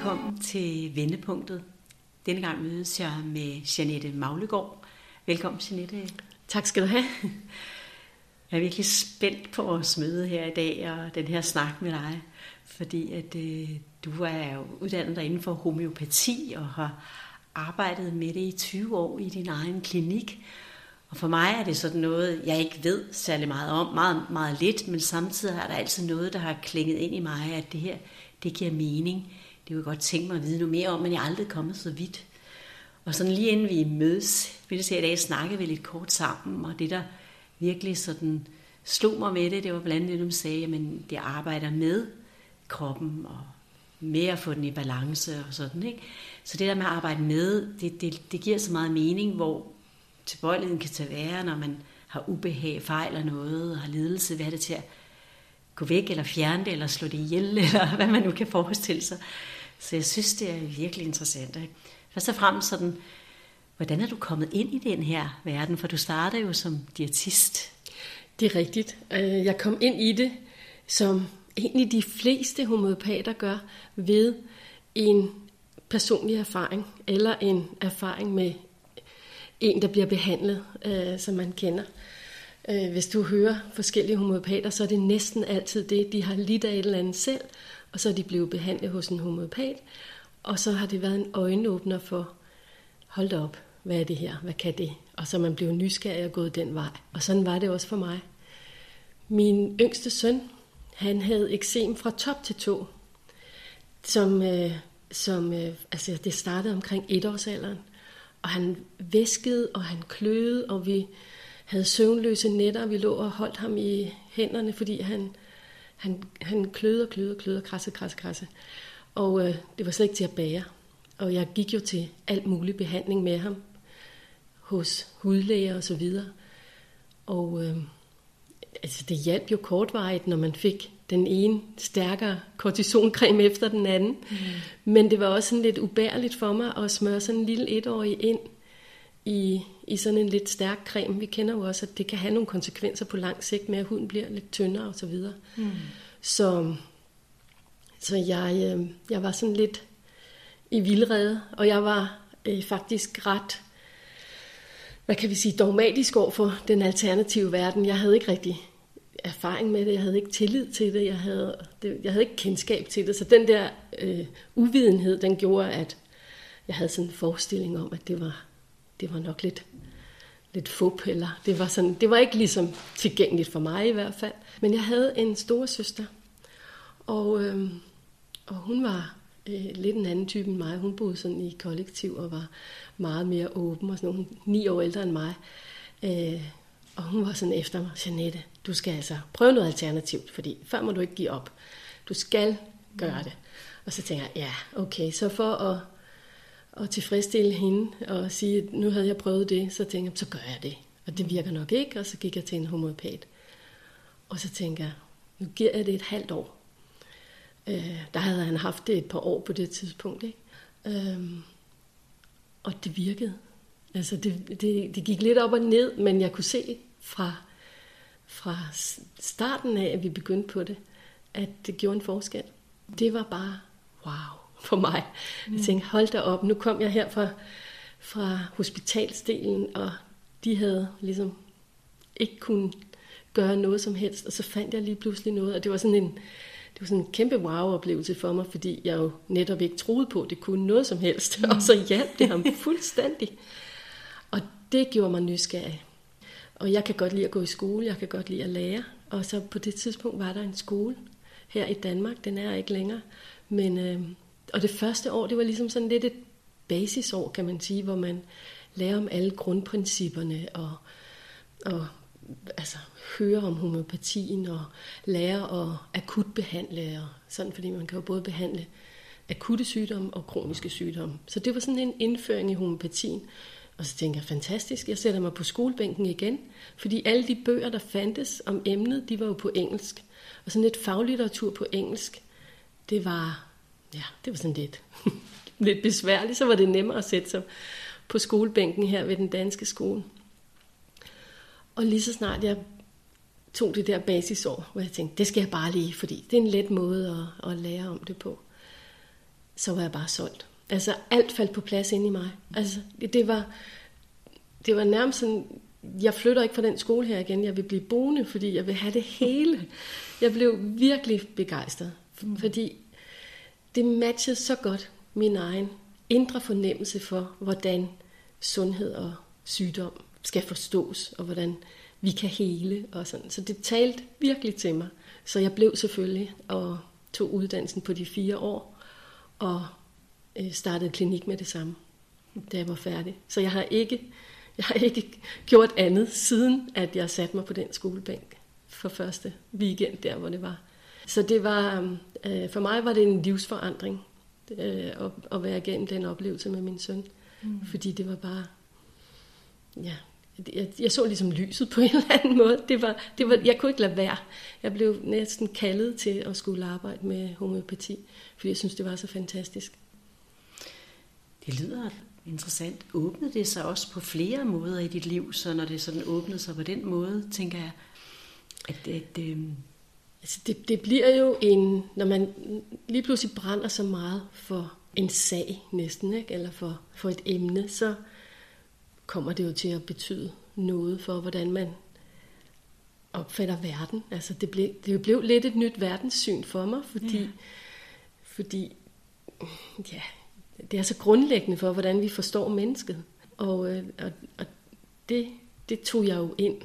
Velkommen til Vendepunktet. Denne gang mødes jeg med Janette Maglegård. Velkommen, Janette. Tak skal du have. Jeg er virkelig spændt på vores møde her i dag og den her snak med dig, fordi at øh, du er jo uddannet dig inden for homeopati og har arbejdet med det i 20 år i din egen klinik. Og for mig er det sådan noget, jeg ikke ved særlig meget om, meget, meget lidt, men samtidig er der altid noget, der har klinget ind i mig, at det her, det giver mening. Det kunne jeg godt tænke mig at vide noget mere om, men jeg er aldrig kommet så vidt. Og sådan lige inden vi mødes, ville jeg sige, i dag snakke vi lidt kort sammen, og det der virkelig sådan slog mig med det, det var blandt andet, at de sagde, at det arbejder med kroppen og med at få den i balance og sådan, ikke? Så det der med at arbejde med, det, det, det giver så meget mening, hvor tilbøjeligheden kan tage være, når man har ubehag, fejler noget og har lidelse, hvad er det til at gå væk eller fjerne det, eller slå det ihjel, eller hvad man nu kan forestille sig. Så jeg synes, det er virkelig interessant. Ikke? Først og fremmest sådan, hvordan er du kommet ind i den her verden? For du startede jo som diætist. Det er rigtigt. Øh, jeg kom ind i det, som egentlig de fleste homopater gør, ved en personlig erfaring, eller en erfaring med en, der bliver behandlet, øh, som man kender. Øh, hvis du hører forskellige homopater, så er det næsten altid det, de har lidt af et eller andet selv, og så er de blevet behandlet hos en homopat, og så har det været en øjenåbner for, hold da op, hvad er det her, hvad kan det? Og så er man blevet nysgerrig og gået den vej. Og sådan var det også for mig. Min yngste søn, han havde eksem fra top til to, som, øh, som øh, altså det startede omkring etårsalderen. Og han væskede, og han kløede, og vi havde søvnløse nætter, og vi lå og holdt ham i hænderne, fordi han, han, han kløede og kløede og kløede og krasse, krasse, krasse. Og øh, det var slet ikke til at bære. Og jeg gik jo til alt mulig behandling med ham, hos hudlæger og så videre. Og øh, altså det hjalp jo kortvarigt, når man fik den ene stærkere kortisoncreme efter den anden. Mm. Men det var også sådan lidt ubærligt for mig at smøre sådan en lille etårig ind i, i sådan en lidt stærk creme. Vi kender jo også, at det kan have nogle konsekvenser på lang sigt med, at huden bliver lidt tyndere og så videre. Mm. Så, så jeg, øh, jeg var sådan lidt i vildrede, og jeg var øh, faktisk ret, hvad kan vi sige, dogmatisk over for den alternative verden. Jeg havde ikke rigtig erfaring med det, jeg havde ikke tillid til det, jeg havde, det, jeg havde ikke kendskab til det, så den der øh, uvidenhed, den gjorde, at jeg havde sådan en forestilling om, at det var, det var nok lidt, lidt fup, eller det var, sådan, det var ikke ligesom tilgængeligt for mig i hvert fald. Men jeg havde en store søster, og, øh, og hun var øh, lidt en anden type end mig. Hun boede sådan i kollektiv og var meget mere åben og sådan. Hun ni år ældre end mig. Øh, og hun var sådan efter mig, Janette, du skal altså prøve noget alternativt, fordi før må du ikke give op. Du skal gøre det. Og så tænker jeg, ja, okay, så for at, at tilfredsstille hende og sige, at nu havde jeg prøvet det, så tænkte jeg, så gør jeg det. Og det virker nok ikke, og så gik jeg til en homopat. Og så tænker jeg, nu giver jeg det et halvt år. Øh, der havde han haft det et par år på det tidspunkt. Ikke? Øh, og det virkede. Altså det, det, det gik lidt op og ned, men jeg kunne se fra, fra starten af, at vi begyndte på det, at det gjorde en forskel. Det var bare wow for mig. Mm. Jeg tænkte, hold da op, nu kom jeg her fra, fra hospitalsdelen, og de havde ligesom ikke kunnet gøre noget som helst, og så fandt jeg lige pludselig noget, og det var sådan en, det var sådan en kæmpe wow-oplevelse for mig, fordi jeg jo netop ikke troede på, at det kunne noget som helst, mm. og så hjalp det ham fuldstændig. Og det gjorde mig nysgerrig. Og jeg kan godt lide at gå i skole, jeg kan godt lide at lære. Og så på det tidspunkt var der en skole her i Danmark, den er ikke længere. Men, øh, og det første år, det var ligesom sådan lidt et basisår, kan man sige, hvor man lærer om alle grundprincipperne og, og altså, høre om homeopatien og lære at akut behandle og sådan, fordi man kan jo både behandle akutte sygdomme og kroniske sygdomme. Så det var sådan en indføring i homeopatien. Og så tænker jeg, fantastisk, jeg sætter mig på skolebænken igen, fordi alle de bøger, der fandtes om emnet, de var jo på engelsk. Og sådan lidt faglitteratur på engelsk, det var, ja, det var sådan lidt, lidt besværligt, så var det nemmere at sætte sig på skolebænken her ved den danske skole. Og lige så snart jeg tog det der basisår, hvor jeg tænkte, det skal jeg bare lige, fordi det er en let måde at, at lære om det på. så var jeg bare solgt. Altså alt faldt på plads inde i mig. Altså det, var, det var nærmest sådan, jeg flytter ikke fra den skole her igen, jeg vil blive boende, fordi jeg vil have det hele. Jeg blev virkelig begejstret, fordi det matchede så godt min egen indre fornemmelse for, hvordan sundhed og sygdom skal forstås, og hvordan vi kan hele og sådan. Så det talte virkelig til mig. Så jeg blev selvfølgelig og tog uddannelsen på de fire år, og øh, startede klinik med det samme, da jeg var færdig. Så jeg har ikke, jeg har ikke gjort andet, siden at jeg satte mig på den skolebænk for første weekend der, hvor det var. Så det var, øh, for mig var det en livsforandring øh, at, at være igennem den oplevelse med min søn. Mm. Fordi det var bare, ja, jeg, jeg så ligesom lyset på en eller anden måde. Det var, det var, jeg kunne ikke lade være. Jeg blev næsten kaldet til at skulle arbejde med homeopati, fordi jeg synes, det var så fantastisk. Det lyder interessant. Åbnede det sig også på flere måder i dit liv, så når det sådan åbnede sig på den måde, tænker jeg, at, at øh... altså det, det bliver jo en, når man lige pludselig brænder så meget for en sag næsten, ikke? eller for, for et emne, så kommer det jo til at betyde noget for, hvordan man opfatter verden. Altså det blev, det blev lidt et nyt verdenssyn for mig, fordi, ja. fordi ja, det er så grundlæggende for, hvordan vi forstår mennesket. Og, øh, og, og det, det tog jeg jo ind.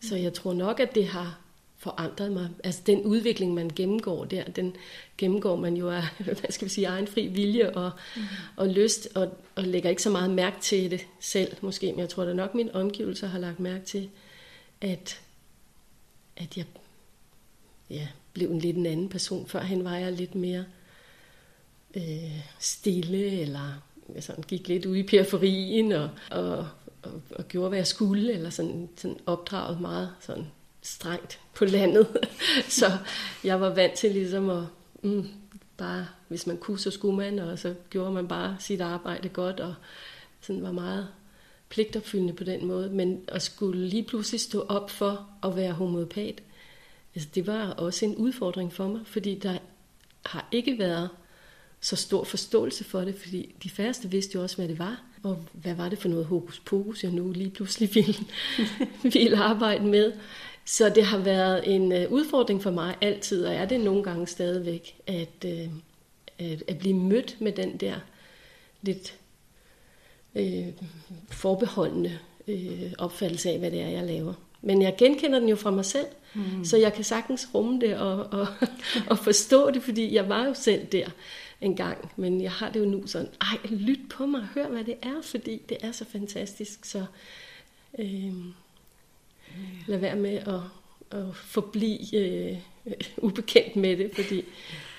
Så jeg tror nok, at det har forandret mig. Altså den udvikling, man gennemgår der, den gennemgår man jo af, hvad skal vi sige, egen fri vilje og, mm. og lyst, og, og lægger ikke så meget mærke til det selv måske, men jeg tror da nok, min omgivelser har lagt mærke til, at, at jeg ja, blev en lidt en anden person. Førhen var jeg lidt mere øh, stille, eller sådan, gik lidt ude i periferien, og, og, og, og gjorde, hvad jeg skulle, eller sådan, sådan opdraget meget sådan strengt på landet. så jeg var vant til ligesom at, mm, bare, hvis man kunne, så skulle man, og så gjorde man bare sit arbejde godt, og sådan var meget pligtopfyldende på den måde. Men at skulle lige pludselig stå op for at være homopat, altså det var også en udfordring for mig, fordi der har ikke været så stor forståelse for det, fordi de færreste vidste jo også, hvad det var. Og hvad var det for noget hokus pokus, jeg nu lige pludselig ville, ville arbejde med. Så det har været en øh, udfordring for mig altid, og er det nogle gange stadigvæk, at, øh, at, at blive mødt med den der lidt øh, forbeholdende øh, opfattelse af, hvad det er, jeg laver. Men jeg genkender den jo fra mig selv, mm. så jeg kan sagtens rumme det og, og, og forstå det, fordi jeg var jo selv der en gang. Men jeg har det jo nu sådan, ej, lyt på mig, hør hvad det er, fordi det er så fantastisk. Så øh, lad være med at, at forblive øh, ubekendt med det, fordi,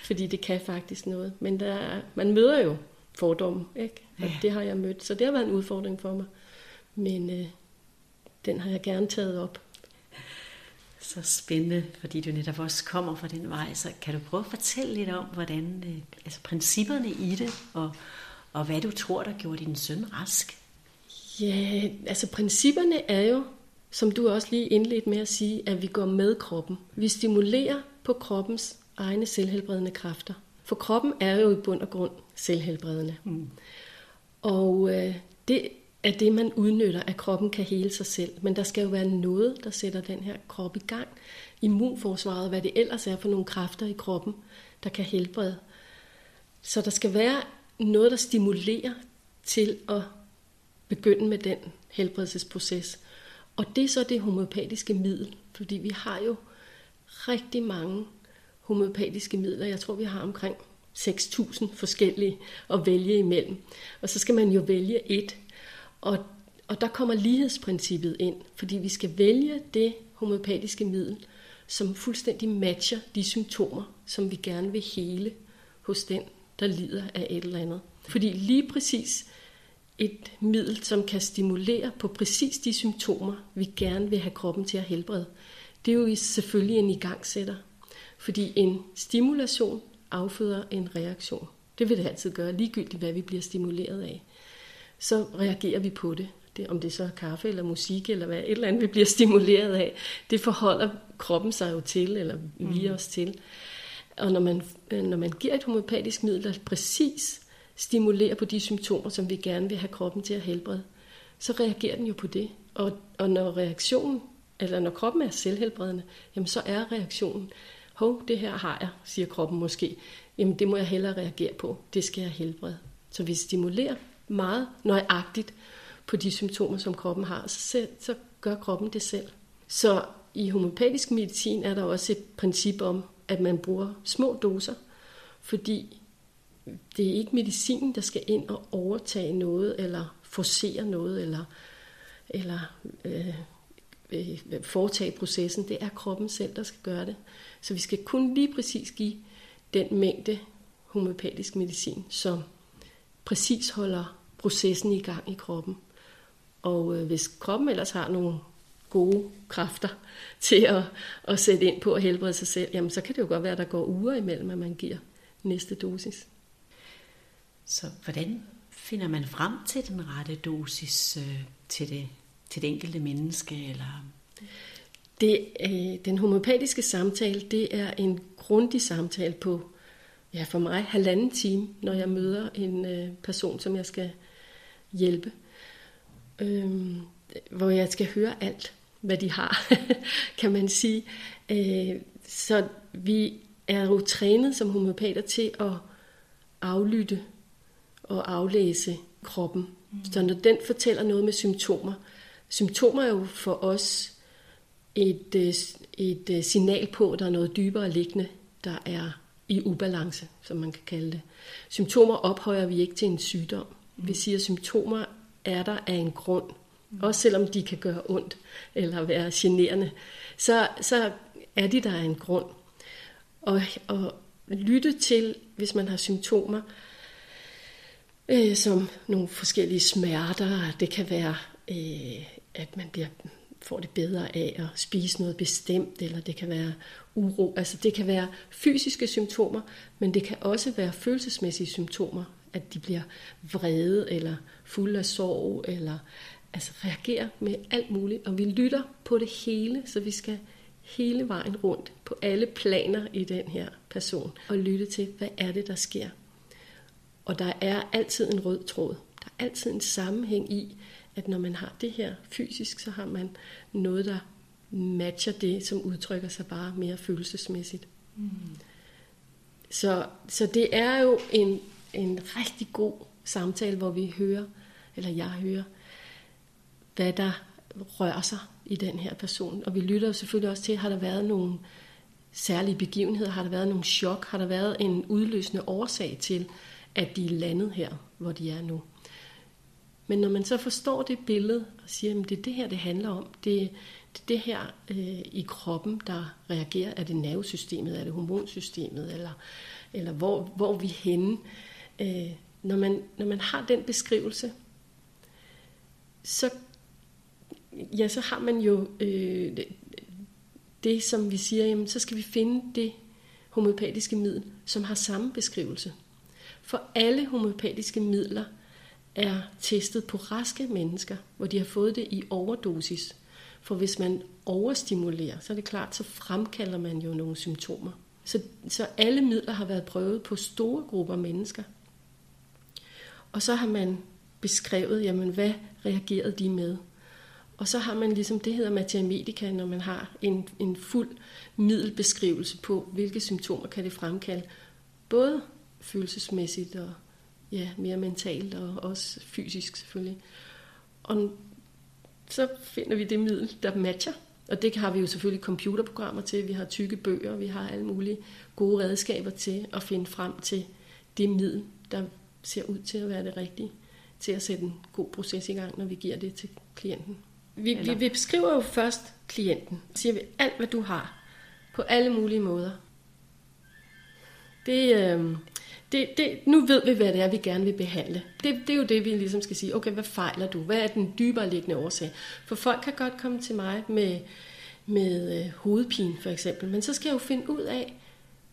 fordi det kan faktisk noget. Men der, man møder jo fordomme, ikke? Og ja. det har jeg mødt, så det har været en udfordring for mig. Men øh, den har jeg gerne taget op. Så spændende, fordi du netop også kommer fra den vej. Så kan du prøve at fortælle lidt om, hvordan, øh, altså principperne i det, og, og hvad du tror, der gjorde din søn rask? Ja, altså principperne er jo, som du også lige indledte med at sige, at vi går med kroppen. Vi stimulerer på kroppens egne selvhelbredende kræfter. For kroppen er jo i bund og grund selvhelbredende. Mm. Og øh, det er det, man udnytter, at kroppen kan hele sig selv. Men der skal jo være noget, der sætter den her krop i gang. Immunforsvaret, hvad det ellers er for nogle kræfter i kroppen, der kan helbrede. Så der skal være noget, der stimulerer til at begynde med den helbredelsesproces. Og det er så det homøopatiske middel, fordi vi har jo rigtig mange homøopatiske midler. Jeg tror, vi har omkring 6.000 forskellige at vælge imellem. Og så skal man jo vælge et. Og, og der kommer lighedsprincippet ind, fordi vi skal vælge det homøopatiske middel, som fuldstændig matcher de symptomer, som vi gerne vil hele hos den, der lider af et eller andet. Fordi lige præcis et middel, som kan stimulere på præcis de symptomer, vi gerne vil have kroppen til at helbrede, det er jo selvfølgelig en igangsætter. Fordi en stimulation afføder en reaktion. Det vil det altid gøre, ligegyldigt hvad vi bliver stimuleret af. Så reagerer vi på det. det om det så er kaffe eller musik eller hvad, et eller andet vi bliver stimuleret af, det forholder kroppen sig jo til, eller vi mm. os til. Og når man, når man giver et homeopatisk middel, der præcis stimulerer på de symptomer, som vi gerne vil have kroppen til at helbrede, så reagerer den jo på det. Og, og når reaktionen, eller når kroppen er selvhelbredende, jamen så er reaktionen, hov, det her har jeg, siger kroppen måske, jamen det må jeg hellere reagere på, det skal jeg helbrede. Så vi stimulerer meget nøjagtigt på de symptomer, som kroppen har, så, selv, så gør kroppen det selv. Så i homeopatisk medicin er der også et princip om, at man bruger små doser, fordi det er ikke medicinen, der skal ind og overtage noget, eller forcere noget, eller, eller øh, øh, foretage processen. Det er kroppen selv, der skal gøre det. Så vi skal kun lige præcis give den mængde homeopatisk medicin, som præcis holder processen i gang i kroppen. Og øh, hvis kroppen ellers har nogle gode kræfter til at, at sætte ind på at helbrede sig selv, jamen så kan det jo godt være, at der går uger imellem, at man giver næste dosis. Så hvordan finder man frem til den rette dosis øh, til, det, til det enkelte menneske? Eller? Det, øh, den homopatiske samtale, det er en grundig samtale på, ja for mig, halvanden time, når jeg møder en øh, person, som jeg skal hjælpe. Øh, hvor jeg skal høre alt, hvad de har, kan man sige. Øh, så vi er jo trænet som homopater til at aflytte og aflæse kroppen. Mm. Så når den fortæller noget med symptomer, symptomer er jo for os et, øh, et øh, signal på, at der er noget dybere liggende, der er i ubalance, som man kan kalde det. Symptomer ophøjer vi ikke til en sygdom. Mm. Vi siger, at symptomer er der af en grund. Mm. Også selvom de kan gøre ondt eller være generende, så, så er de der af en grund. Og, og lytte til, hvis man har symptomer, øh, som nogle forskellige smerter. Det kan være, øh, at man bliver, får det bedre af at spise noget bestemt, eller det kan være uro. Altså det kan være fysiske symptomer, men det kan også være følelsesmæssige symptomer, at de bliver vrede, eller fulde af sorg, eller altså reagerer med alt muligt. Og vi lytter på det hele, så vi skal hele vejen rundt på alle planer i den her person og lytte til, hvad er det, der sker. Og der er altid en rød tråd. Der er altid en sammenhæng i, at når man har det her fysisk, så har man noget, der matcher det, som udtrykker sig bare mere følelsesmæssigt. Mm. Så, så det er jo en, en rigtig god samtale, hvor vi hører, eller jeg hører, hvad der rører sig i den her person. Og vi lytter jo selvfølgelig også til, har der været nogle særlige begivenheder, har der været nogle chok, har der været en udløsende årsag til, at de er landet her, hvor de er nu. Men når man så forstår det billede og siger, at det er det her, det handler om, det, det er det her øh, i kroppen, der reagerer, er det nervesystemet, er det hormonsystemet, eller, eller hvor, hvor vi er henne. Øh, når, man, når man har den beskrivelse, så, ja, så har man jo øh, det, det, som vi siger, jamen, så skal vi finde det homopatiske middel, som har samme beskrivelse. For alle homøopatiske midler er testet på raske mennesker, hvor de har fået det i overdosis. For hvis man overstimulerer, så er det klart, så fremkalder man jo nogle symptomer. Så, så alle midler har været prøvet på store grupper mennesker. Og så har man beskrevet, jamen hvad reagerede de med? Og så har man ligesom, det hedder materia når man har en, en fuld middelbeskrivelse på, hvilke symptomer kan det fremkalde. Både følelsesmæssigt og ja, mere mentalt og også fysisk selvfølgelig. Og så finder vi det middel, der matcher. Og det har vi jo selvfølgelig computerprogrammer til, vi har tykke bøger, vi har alle mulige gode redskaber til at finde frem til det middel, der ser ud til at være det rigtige, til at sætte en god proces i gang, når vi giver det til klienten. Vi, vi, vi beskriver jo først klienten, siger vi alt, hvad du har, på alle mulige måder. Det, øh, det, det, nu ved vi, hvad det er, vi gerne vil behandle. Det, det er jo det, vi ligesom skal sige, okay, hvad fejler du? Hvad er den dybere liggende årsag? For folk kan godt komme til mig med, med øh, hovedpine for eksempel, men så skal jeg jo finde ud af,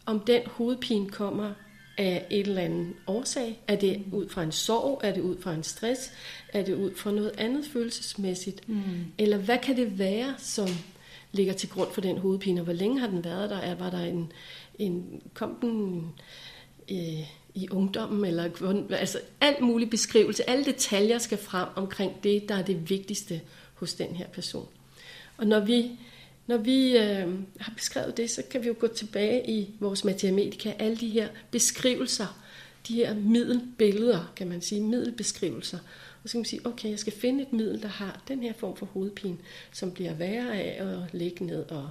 om den hovedpine kommer af et eller andet årsag. Er det ud fra en sorg? Er det ud fra en stress? Er det ud fra noget andet følelsesmæssigt? Mm. Eller hvad kan det være, som ligger til grund for den hovedpine, og hvor længe har den været der? Er, var der en, en kom den øh, i ungdommen, eller altså alt mulig beskrivelse, alle detaljer skal frem omkring det, der er det vigtigste hos den her person. Og når vi, når vi øh, har beskrevet det, så kan vi jo gå tilbage i vores matematika, alle de her beskrivelser, de her middelbilleder, kan man sige, middelbeskrivelser. Og så kan man sige, okay, jeg skal finde et middel, der har den her form for hovedpine, som bliver værre af at ligge ned, og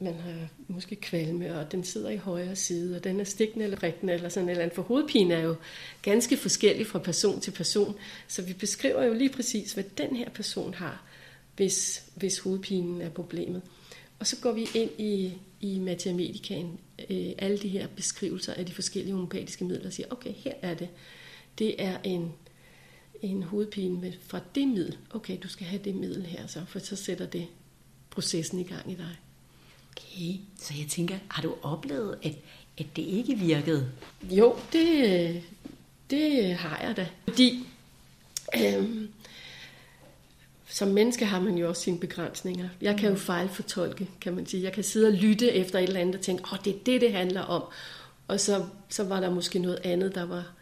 man har måske kvalme, og den sidder i højre side, og den er stikkende eller rigtende, eller sådan eller andet. For hovedpine er jo ganske forskellig fra person til person, så vi beskriver jo lige præcis, hvad den her person har, hvis, hvis hovedpinen er problemet. Og så går vi ind i, i matematikken, øh, alle de her beskrivelser af de forskellige homopatiske midler, og siger, okay, her er det. Det er en, en hovedpine med, fra det middel. Okay, du skal have det middel her, så, for så sætter det processen i gang i dig. Okay, så jeg tænker, har du oplevet, at, at det ikke virkede? Jo, det, det har jeg da. Fordi øh, som menneske har man jo også sine begrænsninger. Jeg kan jo fejlfortolke, kan man sige. Jeg kan sidde og lytte efter et eller andet og tænke, åh, oh, det er det, det handler om. Og så, så var der måske noget andet, der var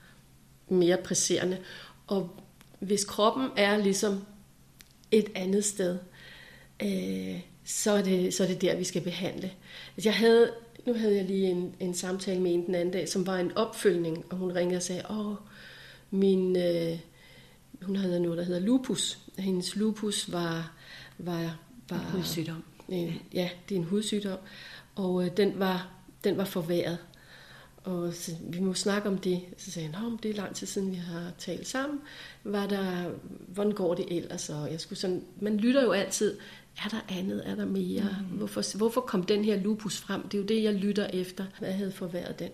mere presserende. Og hvis kroppen er ligesom et andet sted, øh, så, er det, så er det der, vi skal behandle. Altså, jeg havde, nu havde jeg lige en, en samtale med en den anden dag, som var en opfølgning, og hun ringede og sagde, åh, min, øh, hun havde noget, der hedder lupus. Hendes lupus var... var, var en hudsygdom. Øh, ja, det er en hudsygdom. Og øh, den, var, den var forværet. Og så, vi må snakke om det. Så sagde han, det er lang tid siden, vi har talt sammen. Var der, hvordan går det ellers? Og jeg skulle sådan, man lytter jo altid, er der andet, er der mere? Mm. Hvorfor, hvorfor kom den her lupus frem? Det er jo det, jeg lytter efter. Jeg havde forværet den.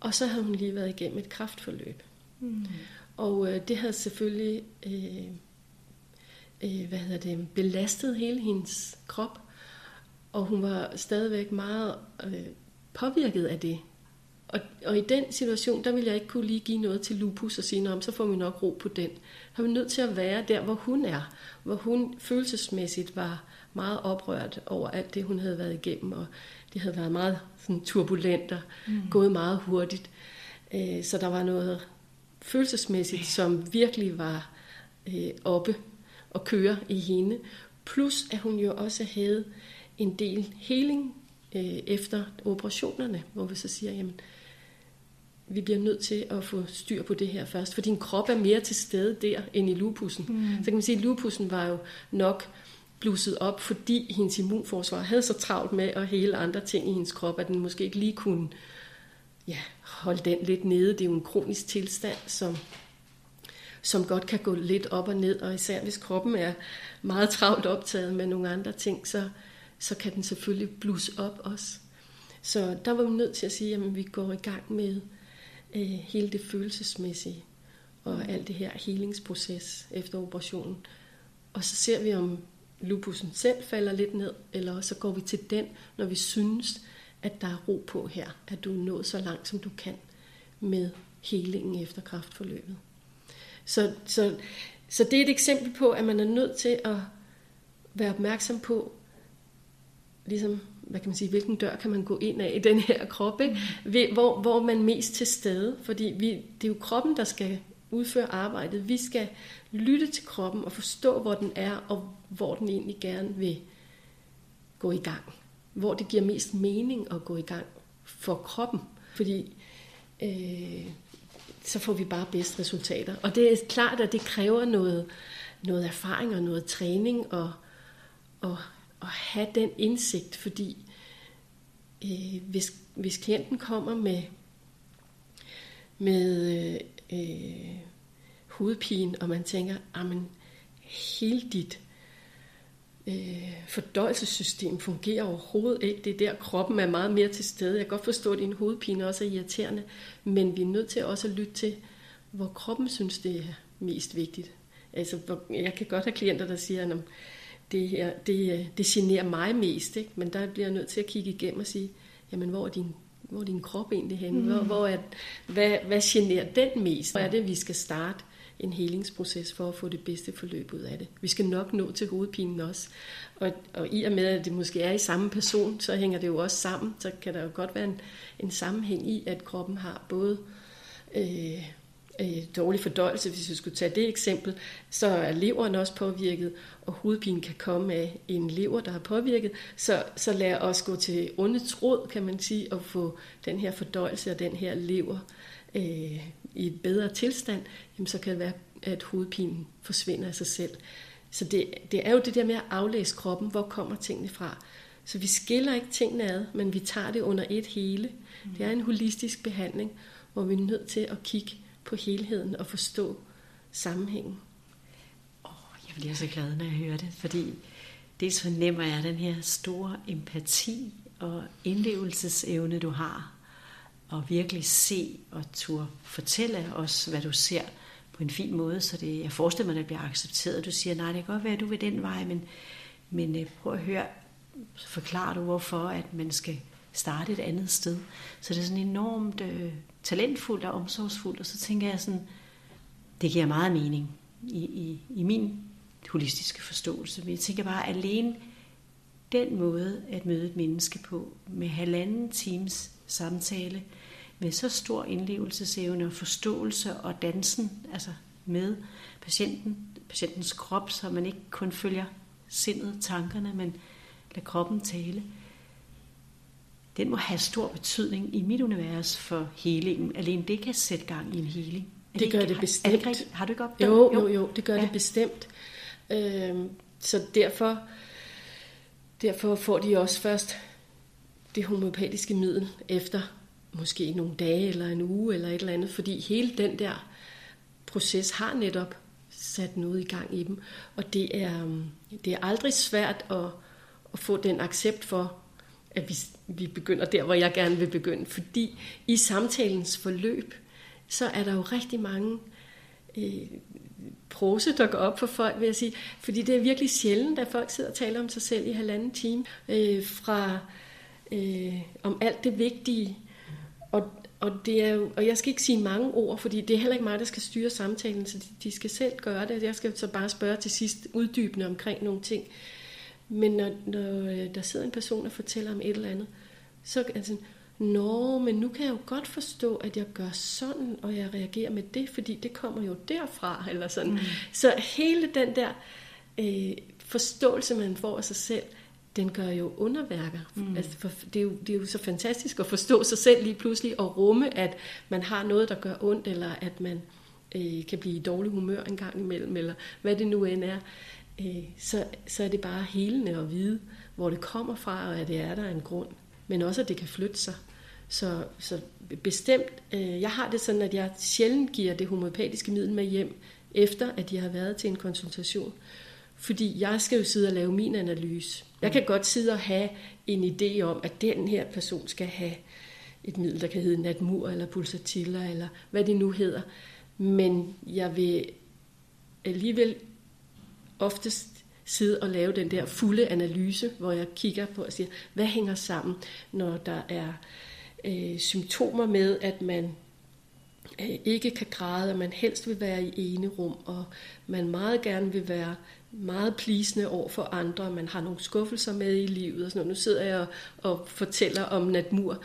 Og så havde hun lige været igennem et kraftforløb. Mm. Og øh, det havde selvfølgelig øh, øh, hvad hedder det, belastet hele hendes krop. Og hun var stadigvæk meget øh, påvirket af det. Og, og i den situation, der ville jeg ikke kunne lige give noget til lupus og sige, om så får vi nok ro på den. Var nødt til at være der, hvor hun er. Hvor hun følelsesmæssigt var meget oprørt over alt det, hun havde været igennem. Og det havde været meget sådan, turbulent og mm. gået meget hurtigt. Øh, så der var noget følelsesmæssigt, som virkelig var øh, oppe og køre i hende. Plus at hun jo også havde en del healing øh, efter operationerne, hvor vi så siger, jamen, vi bliver nødt til at få styr på det her først, for din krop er mere til stede der end i lupusen. Mm. Så kan man sige, at lupusen var jo nok blusset op, fordi hendes immunforsvar havde så travlt med at hele andre ting i hendes krop, at den måske ikke lige kunne ja, holde den lidt nede. Det er jo en kronisk tilstand, som, som godt kan gå lidt op og ned, og især hvis kroppen er meget travlt optaget med nogle andre ting, så, så kan den selvfølgelig blusse op også. Så der var vi nødt til at sige, at vi går i gang med øh, hele det følelsesmæssige og mm. alt det her helingsproces efter operationen. Og så ser vi, om lupusen selv falder lidt ned, eller så går vi til den, når vi synes, at der er ro på her, at du er nået så langt, som du kan med helingen efter kraftforløbet. Så, så, så det er et eksempel på, at man er nødt til at være opmærksom på, ligesom, hvad kan man sige, hvilken dør kan man gå ind af i den her krop, ikke? Mm. Hvor, hvor man mest til stede, fordi vi, det er jo kroppen, der skal udføre arbejdet. Vi skal lytte til kroppen og forstå, hvor den er, og hvor den egentlig gerne vil gå i gang hvor det giver mest mening at gå i gang for kroppen. Fordi øh, så får vi bare bedst resultater. Og det er klart, at det kræver noget, noget erfaring og noget træning og, og, at have den indsigt, fordi øh, hvis, hvis klienten kommer med, med øh, hovedpine, og man tænker, at hele dit øh, fordøjelsessystem fungerer overhovedet ikke. Det er der, kroppen er meget mere til stede. Jeg kan godt forstå, at din hovedpine også er irriterende, men vi er nødt til også at lytte til, hvor kroppen synes, det er mest vigtigt. Altså, jeg kan godt have klienter, der siger, at det, her, det, det generer mig mest, ikke? men der bliver jeg nødt til at kigge igennem og sige, jamen, hvor er din, hvor er din krop egentlig henne? Mm. Hvor, hvor er, hvad, hvad generer den mest? Hvor er det, vi skal starte en helingsproces for at få det bedste forløb ud af det. Vi skal nok nå til hovedpinen også. Og, og i og med, at det måske er i samme person, så hænger det jo også sammen. Så kan der jo godt være en, en sammenhæng i, at kroppen har både øh, øh, dårlig fordøjelse, hvis vi skulle tage det eksempel, så er leveren også påvirket, og hovedpinen kan komme af en lever, der har påvirket. Så, så lad os gå til ondets råd, kan man sige, og få den her fordøjelse og den her lever øh, i et bedre tilstand, jamen så kan det være, at hovedpinen forsvinder af sig selv. Så det, det er jo det der med at aflæse kroppen, hvor kommer tingene fra. Så vi skiller ikke tingene ad, men vi tager det under et hele. Det er en holistisk behandling, hvor vi er nødt til at kigge på helheden og forstå sammenhængen. Oh, jeg bliver så glad, når jeg hører det, fordi dels fornemmer jeg den her store empati og indlevelsesevne, du har, og virkelig se og turde fortælle os, hvad du ser på en fin måde, så det, jeg forestiller mig, at det bliver accepteret. Du siger, nej, det kan godt være, at du vil den vej, men, men øh, prøv at høre, så forklarer du, hvorfor at man skal starte et andet sted. Så det er sådan enormt øh, talentfuldt og omsorgsfuldt, og så tænker jeg sådan, det giver meget mening i, i, i min holistiske forståelse. Men jeg tænker bare, alene den måde at møde et menneske på, med halvanden times samtale, med så stor indlevelsesevne og forståelse og dansen, altså med patienten, patientens krop, så man ikke kun følger sindet, tankerne, men lader kroppen tale den må have stor betydning i mit univers for helingen. Alene det kan sætte gang i en heling. Er det, det gør det bestemt. Er det har du ikke opdaget? Jo, jo, jo, det gør ja. det bestemt. Øhm, så derfor, derfor får de også først det homøopatiske middel efter måske nogle dage eller en uge eller et eller andet, fordi hele den der proces har netop sat noget i gang i dem. Og det er, øhm, det er aldrig svært at, at få den accept for, at vi, vi begynder der, hvor jeg gerne vil begynde. Fordi i samtalens forløb, så er der jo rigtig mange øh, prose, der går op for folk, vil jeg sige. Fordi det er virkelig sjældent, at folk sidder og taler om sig selv i halvanden time. Øh, fra øh, om alt det vigtige. Og, og, det er jo, og jeg skal ikke sige mange ord, fordi det er heller ikke mig, der skal styre samtalen, så de, de skal selv gøre det. Jeg skal så bare spørge til sidst uddybende omkring nogle ting. Men når, når øh, der sidder en person og fortæller om et eller andet, så er sådan, Nå, men nu kan jeg jo godt forstå, at jeg gør sådan, og jeg reagerer med det, fordi det kommer jo derfra, eller sådan. Mm. Så hele den der øh, forståelse, man får af sig selv, den gør jo underværker. Mm. Altså, for det, er jo, det er jo så fantastisk at forstå sig selv lige pludselig, og rumme, at man har noget, der gør ondt, eller at man øh, kan blive i dårlig humør en gang imellem, eller hvad det nu end er øh, så, så er det bare helende at vide, hvor det kommer fra, og at det er der en grund. Men også, at det kan flytte sig. Så, så bestemt, øh, jeg har det sådan, at jeg sjældent giver det homopatiske middel med hjem, efter at de har været til en konsultation. Fordi jeg skal jo sidde og lave min analyse. Jeg kan godt sidde og have en idé om, at den her person skal have et middel, der kan hedde natmur eller pulsatiller, eller hvad det nu hedder. Men jeg vil alligevel oftest sidde og lave den der fulde analyse, hvor jeg kigger på og siger, hvad hænger sammen, når der er øh, symptomer med, at man øh, ikke kan græde, og man helst vil være i ene rum, og man meget gerne vil være meget plisende over for andre, og man har nogle skuffelser med i livet og sådan noget. Nu sidder jeg og, og fortæller om natmur,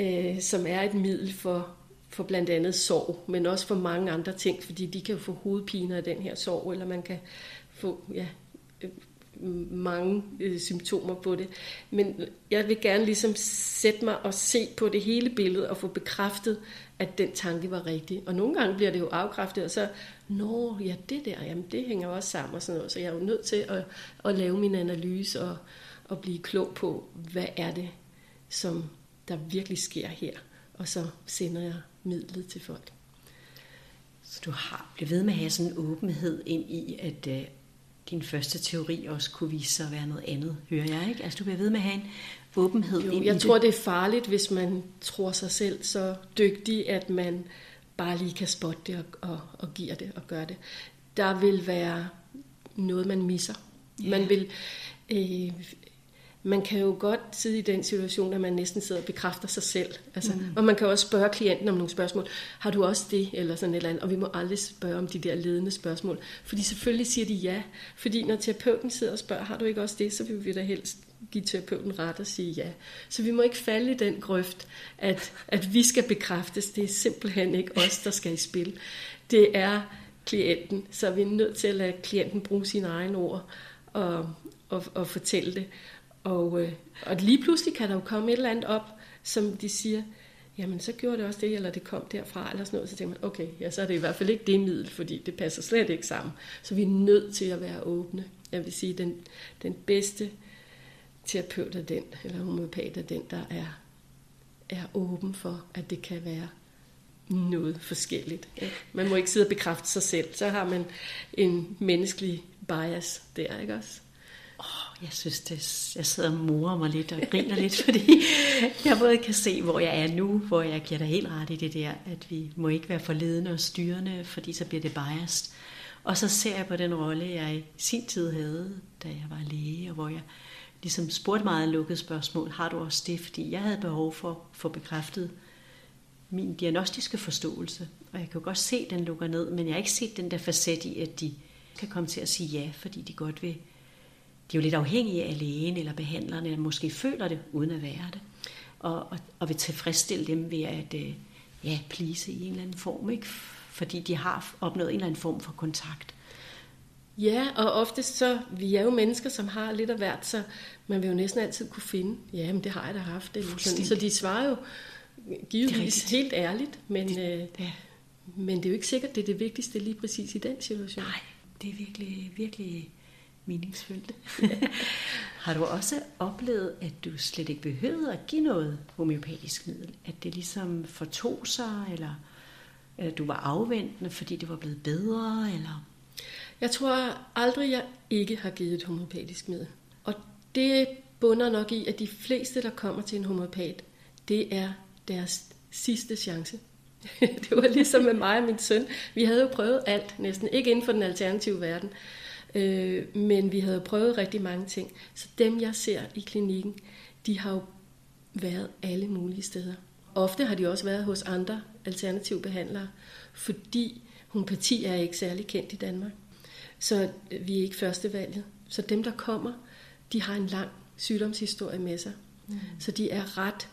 øh, som er et middel for, for blandt andet sorg, men også for mange andre ting, fordi de kan jo få hovedpiner af den her sorg, eller man kan få ja, Øh, mange øh, symptomer på det. Men jeg vil gerne ligesom sætte mig og se på det hele billede og få bekræftet, at den tanke var rigtig. Og nogle gange bliver det jo afkræftet, og så, nå, ja, det der, jamen det hænger også sammen og sådan noget. Så jeg er jo nødt til at, at lave min analyse og, og blive klog på, hvad er det, som der virkelig sker her. Og så sender jeg midlet til folk. Så du har blevet ved med at have sådan en åbenhed ind i, at, øh, din første teori også kunne vise sig at være noget andet, hører jeg, ikke? Altså du bliver ved med at have en åbenhed jo, ind jeg i tror, det. det er farligt, hvis man tror sig selv så dygtig, at man bare lige kan spotte det og, og, og giver det og gøre det. Der vil være noget, man misser. Yeah. Man vil... Øh, man kan jo godt sidde i den situation, at man næsten sidder og bekræfter sig selv. Altså, mm. Og man kan også spørge klienten om nogle spørgsmål. Har du også det? Eller sådan et eller andet. Og vi må aldrig spørge om de der ledende spørgsmål. Fordi selvfølgelig siger de ja. Fordi når terapeuten sidder og spørger, har du ikke også det? Så vil vi da helst give terapeuten ret og sige ja. Så vi må ikke falde i den grøft, at, at vi skal bekræftes. Det er simpelthen ikke os, der skal i spil. Det er klienten. Så vi er nødt til at lade klienten bruge sine egne ord og, og, og fortælle det. Og, øh, og lige pludselig kan der jo komme et eller andet op, som de siger, jamen så gjorde det også det, eller det kom derfra, eller sådan noget. Så tænker man, okay, ja, så er det i hvert fald ikke det middel, fordi det passer slet ikke sammen. Så vi er nødt til at være åbne. Jeg vil sige, den, den bedste terapeut er den, eller homopat er den, der er, er åben for, at det kan være noget forskelligt. Ja. Man må ikke sidde og bekræfte sig selv. Så har man en menneskelig bias der, ikke også? Jeg synes, det, jeg sidder og morer mig lidt og griner lidt, fordi jeg både kan se, hvor jeg er nu, hvor jeg giver dig helt ret i det der, at vi må ikke være forledende og styrende, fordi så bliver det biased. Og så ser jeg på den rolle, jeg i sin tid havde, da jeg var læge, og hvor jeg ligesom spurgte meget lukket spørgsmål, har du også det? Fordi jeg havde behov for at få bekræftet min diagnostiske forståelse. Og jeg kan jo godt se, at den lukker ned, men jeg har ikke set den der facet i, at de kan komme til at sige ja, fordi de godt vil de er jo lidt afhængige af lægen eller behandleren, eller måske føler det, uden at være det. Og, og, og vil tilfredsstille dem ved at øh, ja, plise i en eller anden form, ikke? fordi de har opnået en eller anden form for kontakt. Ja, og ofte så, vi er jo mennesker, som har lidt af hvert, så man vil jo næsten altid kunne finde, ja, men det har jeg da haft. Det. Så de svarer jo givetvis helt ærligt, men, det, øh, ja. men det er jo ikke sikkert, det er det vigtigste lige præcis i den situation. Nej, det er virkelig, virkelig meningsfyldt. har du også oplevet, at du slet ikke behøvede at give noget homeopatisk middel? At det ligesom fortog sig, eller, eller du var afventende, fordi det var blevet bedre? Eller? Jeg tror aldrig, jeg ikke har givet et homeopatisk middel. Og det bunder nok i, at de fleste, der kommer til en homeopat, det er deres sidste chance. det var ligesom med mig og min søn. Vi havde jo prøvet alt næsten. Ikke inden for den alternative verden. Øh, men vi havde prøvet rigtig mange ting. Så dem, jeg ser i klinikken, de har jo været alle mulige steder. Ofte har de også været hos andre alternative behandlere, fordi homopati er ikke særlig kendt i Danmark. Så vi er ikke førstevalget. Så dem, der kommer, de har en lang sygdomshistorie med sig. Mm. Så de er ret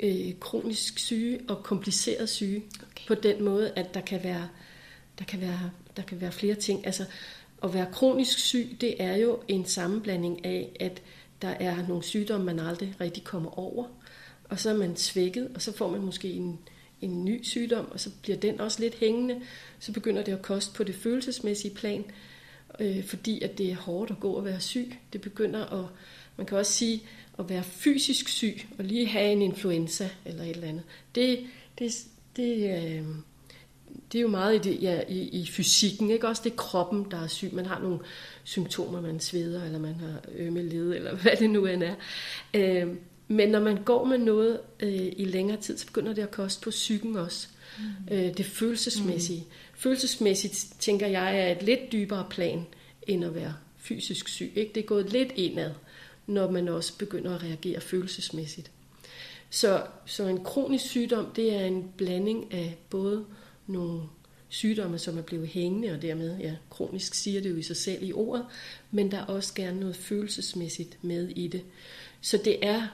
øh, kronisk syge og kompliceret syge okay. på den måde, at der kan være der kan være der kan være flere ting. Altså at være kronisk syg, det er jo en sammenblanding af, at der er nogle sygdomme, man aldrig rigtig kommer over, og så er man svækket, og så får man måske en, en ny sygdom, og så bliver den også lidt hængende. Så begynder det at koste på det følelsesmæssige plan, øh, fordi at det er hårdt at gå og være syg. Det begynder at, man kan også sige, at være fysisk syg, og lige have en influenza eller et eller andet. Det, det, det, øh, det er jo meget i, det, ja, i, i fysikken, ikke? Også det er kroppen, der er syg. Man har nogle symptomer, man sveder, eller man har ømme led, eller hvad det nu end er. Øh, men når man går med noget øh, i længere tid, så begynder det at koste på psyken også. Mm. Øh, det følelsesmæssige. Mm. Følelsesmæssigt, tænker jeg, er et lidt dybere plan, end at være fysisk syg. Ikke? Det er gået lidt indad, når man også begynder at reagere følelsesmæssigt. Så, så en kronisk sygdom, det er en blanding af både nogle sygdomme, som er blevet hængende, og dermed, ja, kronisk siger det jo i sig selv i ordet, men der er også gerne noget følelsesmæssigt med i det. Så det er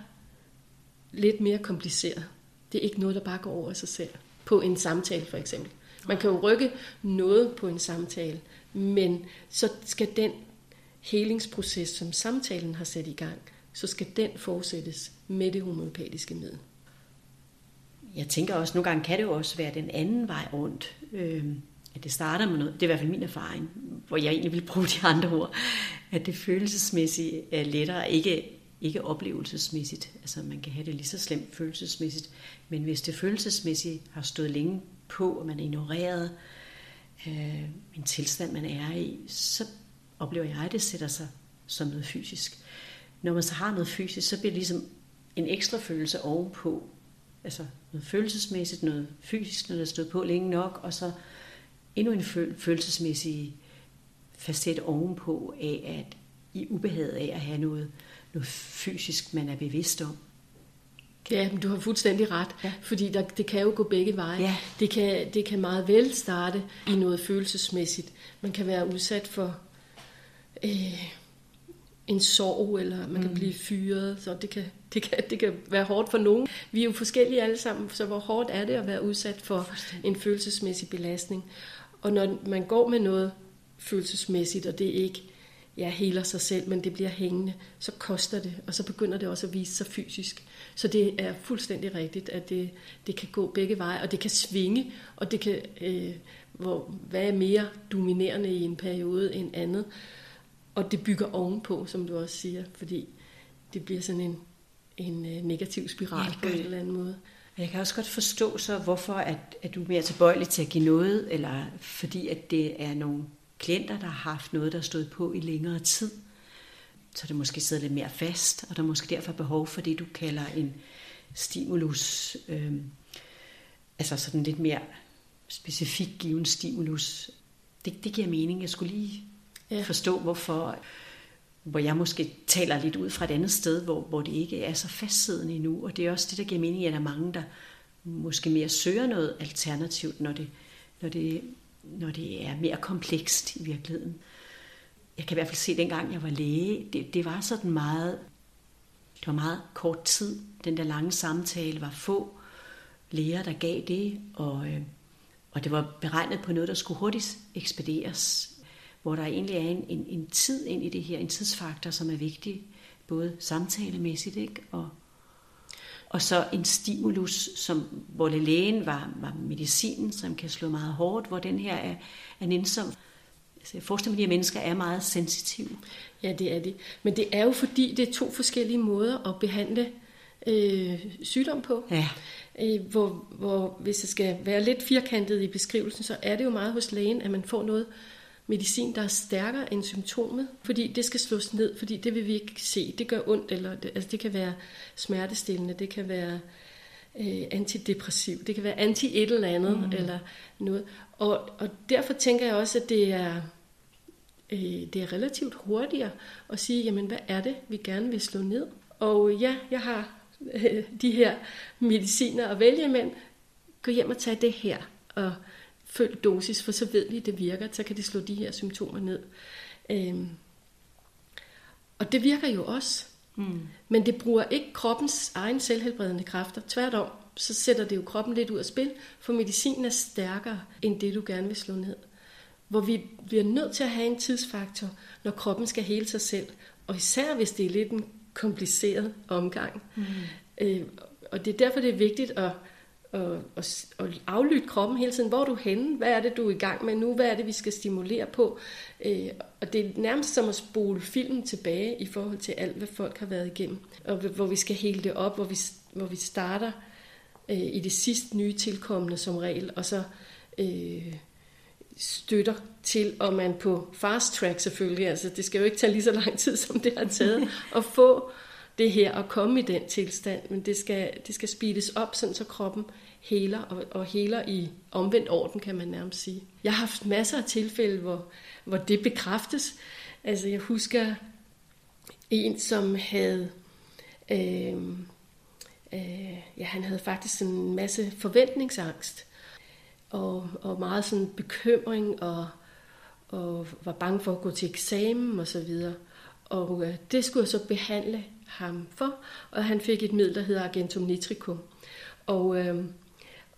lidt mere kompliceret. Det er ikke noget, der bare går over af sig selv. På en samtale for eksempel. Man kan jo rykke noget på en samtale, men så skal den helingsproces, som samtalen har sat i gang, så skal den fortsættes med det homopatiske middel jeg tænker også, nogle gange kan det jo også være den anden vej rundt. Øh, at det starter med noget, det er i hvert fald min erfaring, hvor jeg egentlig vil bruge de andre ord, at det følelsesmæssigt er lettere, ikke, ikke oplevelsesmæssigt. Altså man kan have det lige så slemt følelsesmæssigt, men hvis det følelsesmæssigt har stået længe på, og man er ignoreret øh, en tilstand, man er i, så oplever jeg, at det sætter sig som noget fysisk. Når man så har noget fysisk, så bliver det ligesom en ekstra følelse ovenpå, altså noget følelsesmæssigt, noget fysisk, når der stod på længe nok, og så endnu en følelsesmæssig facet ovenpå af, at i ubehaget af at have noget, noget fysisk, man er bevidst om. Ja, men du har fuldstændig ret, ja. fordi der, det kan jo gå begge veje. Ja. Det, kan, det kan meget vel starte i noget følelsesmæssigt. Man kan være udsat for øh, en sorg, eller man mm. kan blive fyret, så det kan, det, kan, det kan være hårdt for nogen. Vi er jo forskellige alle sammen, så hvor hårdt er det at være udsat for en følelsesmæssig belastning? Og når man går med noget følelsesmæssigt, og det ikke ja, heler sig selv, men det bliver hængende, så koster det, og så begynder det også at vise sig fysisk. Så det er fuldstændig rigtigt, at det, det kan gå begge veje, og det kan svinge, og det kan, øh, hvor, hvad er mere dominerende i en periode end andet. Og det bygger ovenpå, som du også siger, fordi det bliver sådan en, en øh, negativ spiral ja, på en eller anden måde. Jeg kan også godt forstå så, hvorfor at, at du er mere tilbøjelig til at give noget, eller fordi at det er nogle klienter, der har haft noget, der er stået på i længere tid. Så det måske sidder lidt mere fast, og der er måske derfor behov for det, du kalder en stimulus, øh, altså sådan lidt mere specifik given stimulus. Det, det giver mening. Jeg skulle lige ja. forstå, hvorfor, hvor jeg måske taler lidt ud fra et andet sted, hvor, hvor det ikke er så fastsiddende endnu. Og det er også det, der giver mening, at der er mange, der måske mere søger noget alternativt, når det, når det, når det er mere komplekst i virkeligheden. Jeg kan i hvert fald se, at dengang jeg var læge, det, det var sådan meget, det var meget kort tid. Den der lange samtale var få læger, der gav det, og, øh, og det var beregnet på noget, der skulle hurtigt ekspederes hvor der egentlig er en, en, en tid ind i det her, en tidsfaktor, som er vigtig, både samtalemæssigt, ikke? Og, og så en stimulus, som, hvor lægen var, var medicinen, som kan slå meget hårdt, hvor den her er, er nænsom. Altså, jeg forestiller mig, at de her mennesker er meget sensitive. Ja, det er det. Men det er jo fordi, det er to forskellige måder at behandle øh, sygdom på. Ja. Øh, hvor, hvor hvis det skal være lidt firkantet i beskrivelsen, så er det jo meget hos lægen, at man får noget medicin, der er stærkere end symptomet, fordi det skal slås ned, fordi det vil vi ikke se. Det gør ondt, eller det, altså det kan være smertestillende, det kan være øh, antidepressiv, det kan være anti et eller andet, mm. eller noget. Og, og derfor tænker jeg også, at det er, øh, det er relativt hurtigere at sige, jamen hvad er det, vi gerne vil slå ned? Og ja, jeg har øh, de her mediciner at vælge imellem. Gå hjem og tag det her, og følg dosis, for så ved vi, at det virker, så kan det slå de her symptomer ned. Øhm, og det virker jo også. Mm. Men det bruger ikke kroppens egen selvhelbredende kræfter. Tværtom, så sætter det jo kroppen lidt ud af spil, for medicinen er stærkere end det, du gerne vil slå ned. Hvor vi bliver nødt til at have en tidsfaktor, når kroppen skal hele sig selv. Og især hvis det er lidt en kompliceret omgang. Mm. Øh, og det er derfor, det er vigtigt at og, og, og aflytte kroppen hele tiden. Hvor er du henne? Hvad er det, du er i gang med nu? Hvad er det, vi skal stimulere på? Øh, og det er nærmest som at spole filmen tilbage i forhold til alt, hvad folk har været igennem. Og hvor vi skal hele det op, hvor vi, hvor vi starter øh, i det sidste nye tilkommende som regel, og så øh, støtter til, og man på fast track selvfølgelig, altså det skal jo ikke tage lige så lang tid, som det har taget, at få det her at komme i den tilstand, men det skal, det skal speedes op, sådan så kroppen heler, og, og heler i omvendt orden, kan man nærmest sige. Jeg har haft masser af tilfælde, hvor, hvor det bekræftes. Altså jeg husker en, som havde, øh, øh, ja, han havde faktisk en masse forventningsangst, og, og meget sådan bekymring, og, og var bange for at gå til eksamen og så videre. Og øh, det skulle jeg så behandle ham for, og han fik et middel, der hedder Argentum nitricum. Og, øh,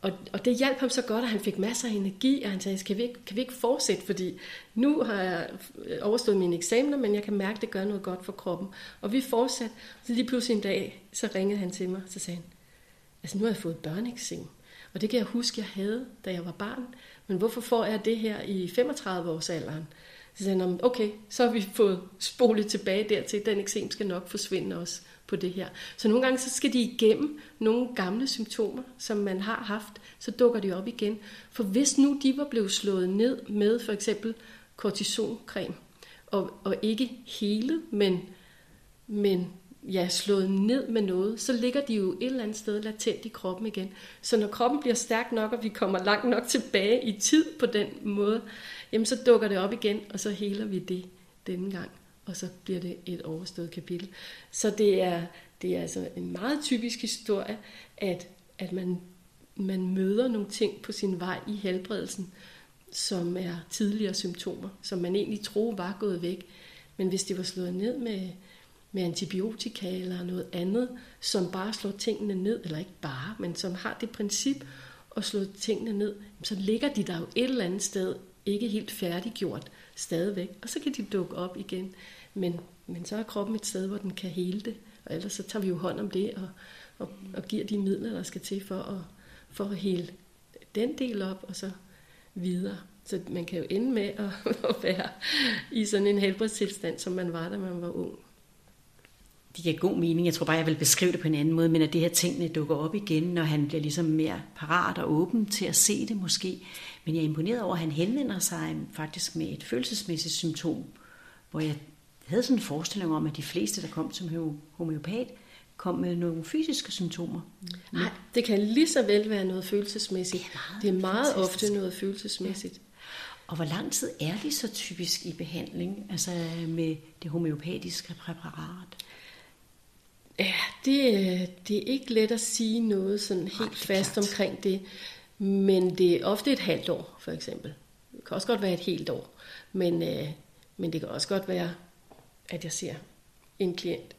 og, og det hjalp ham så godt, at han fik masser af energi, og han sagde, kan vi ikke, kan vi ikke fortsætte, fordi nu har jeg øh, overstået mine eksamener, men jeg kan mærke, at det gør noget godt for kroppen. Og vi fortsatte, så lige pludselig en dag, så ringede han til mig, så sagde han, altså nu har jeg fået børneeksem, og det kan jeg huske, jeg havde, da jeg var barn, men hvorfor får jeg det her i 35 års alderen? Så sagde han, okay, så har vi fået spolet tilbage dertil. Den eksem skal nok forsvinde også på det her. Så nogle gange så skal de igennem nogle gamle symptomer, som man har haft, så dukker de op igen. For hvis nu de var blevet slået ned med for eksempel kortisoncreme, og, og ikke hele, men, men ja, slået ned med noget, så ligger de jo et eller andet sted latent i kroppen igen. Så når kroppen bliver stærk nok, og vi kommer langt nok tilbage i tid på den måde, jamen så dukker det op igen, og så heler vi det denne gang og så bliver det et overstået kapitel. Så det er, det er altså en meget typisk historie, at, at man, man møder nogle ting på sin vej i helbredelsen, som er tidligere symptomer, som man egentlig troede var gået væk. Men hvis det var slået ned med, med antibiotika eller noget andet, som bare slår tingene ned, eller ikke bare, men som har det princip at slå tingene ned, så ligger de der jo et eller andet sted, ikke helt færdiggjort stadigvæk, og så kan de dukke op igen. Men, men så er kroppen et sted, hvor den kan hele det, og ellers så tager vi jo hånd om det, og, og, og giver de midler, der skal til for at, for at hele den del op, og så videre. Så man kan jo ende med at, at være i sådan en helbredstilstand, som man var, da man var ung. Det giver god mening. Jeg tror bare, jeg vil beskrive det på en anden måde, men at det her tingene dukker op igen, når han bliver ligesom mere parat og åben til at se det måske. Men jeg er imponeret over, at han henvender sig faktisk med et følelsesmæssigt symptom, hvor jeg havde sådan en forestilling om, at de fleste, der kom som homeopat, kom med nogle fysiske symptomer. Nej, det kan lige så vel være noget følelsesmæssigt. Det er meget, det er meget ofte noget følelsesmæssigt. Ja. Og hvor lang tid er de så typisk i behandling, altså med det homeopatiske præparat? Ja, det, det er ikke let at sige noget sådan helt Nej, fast klart. omkring det, men det er ofte et halvt år, for eksempel. Det kan også godt være et helt år, men, øh, men det kan også godt være, at jeg ser en klient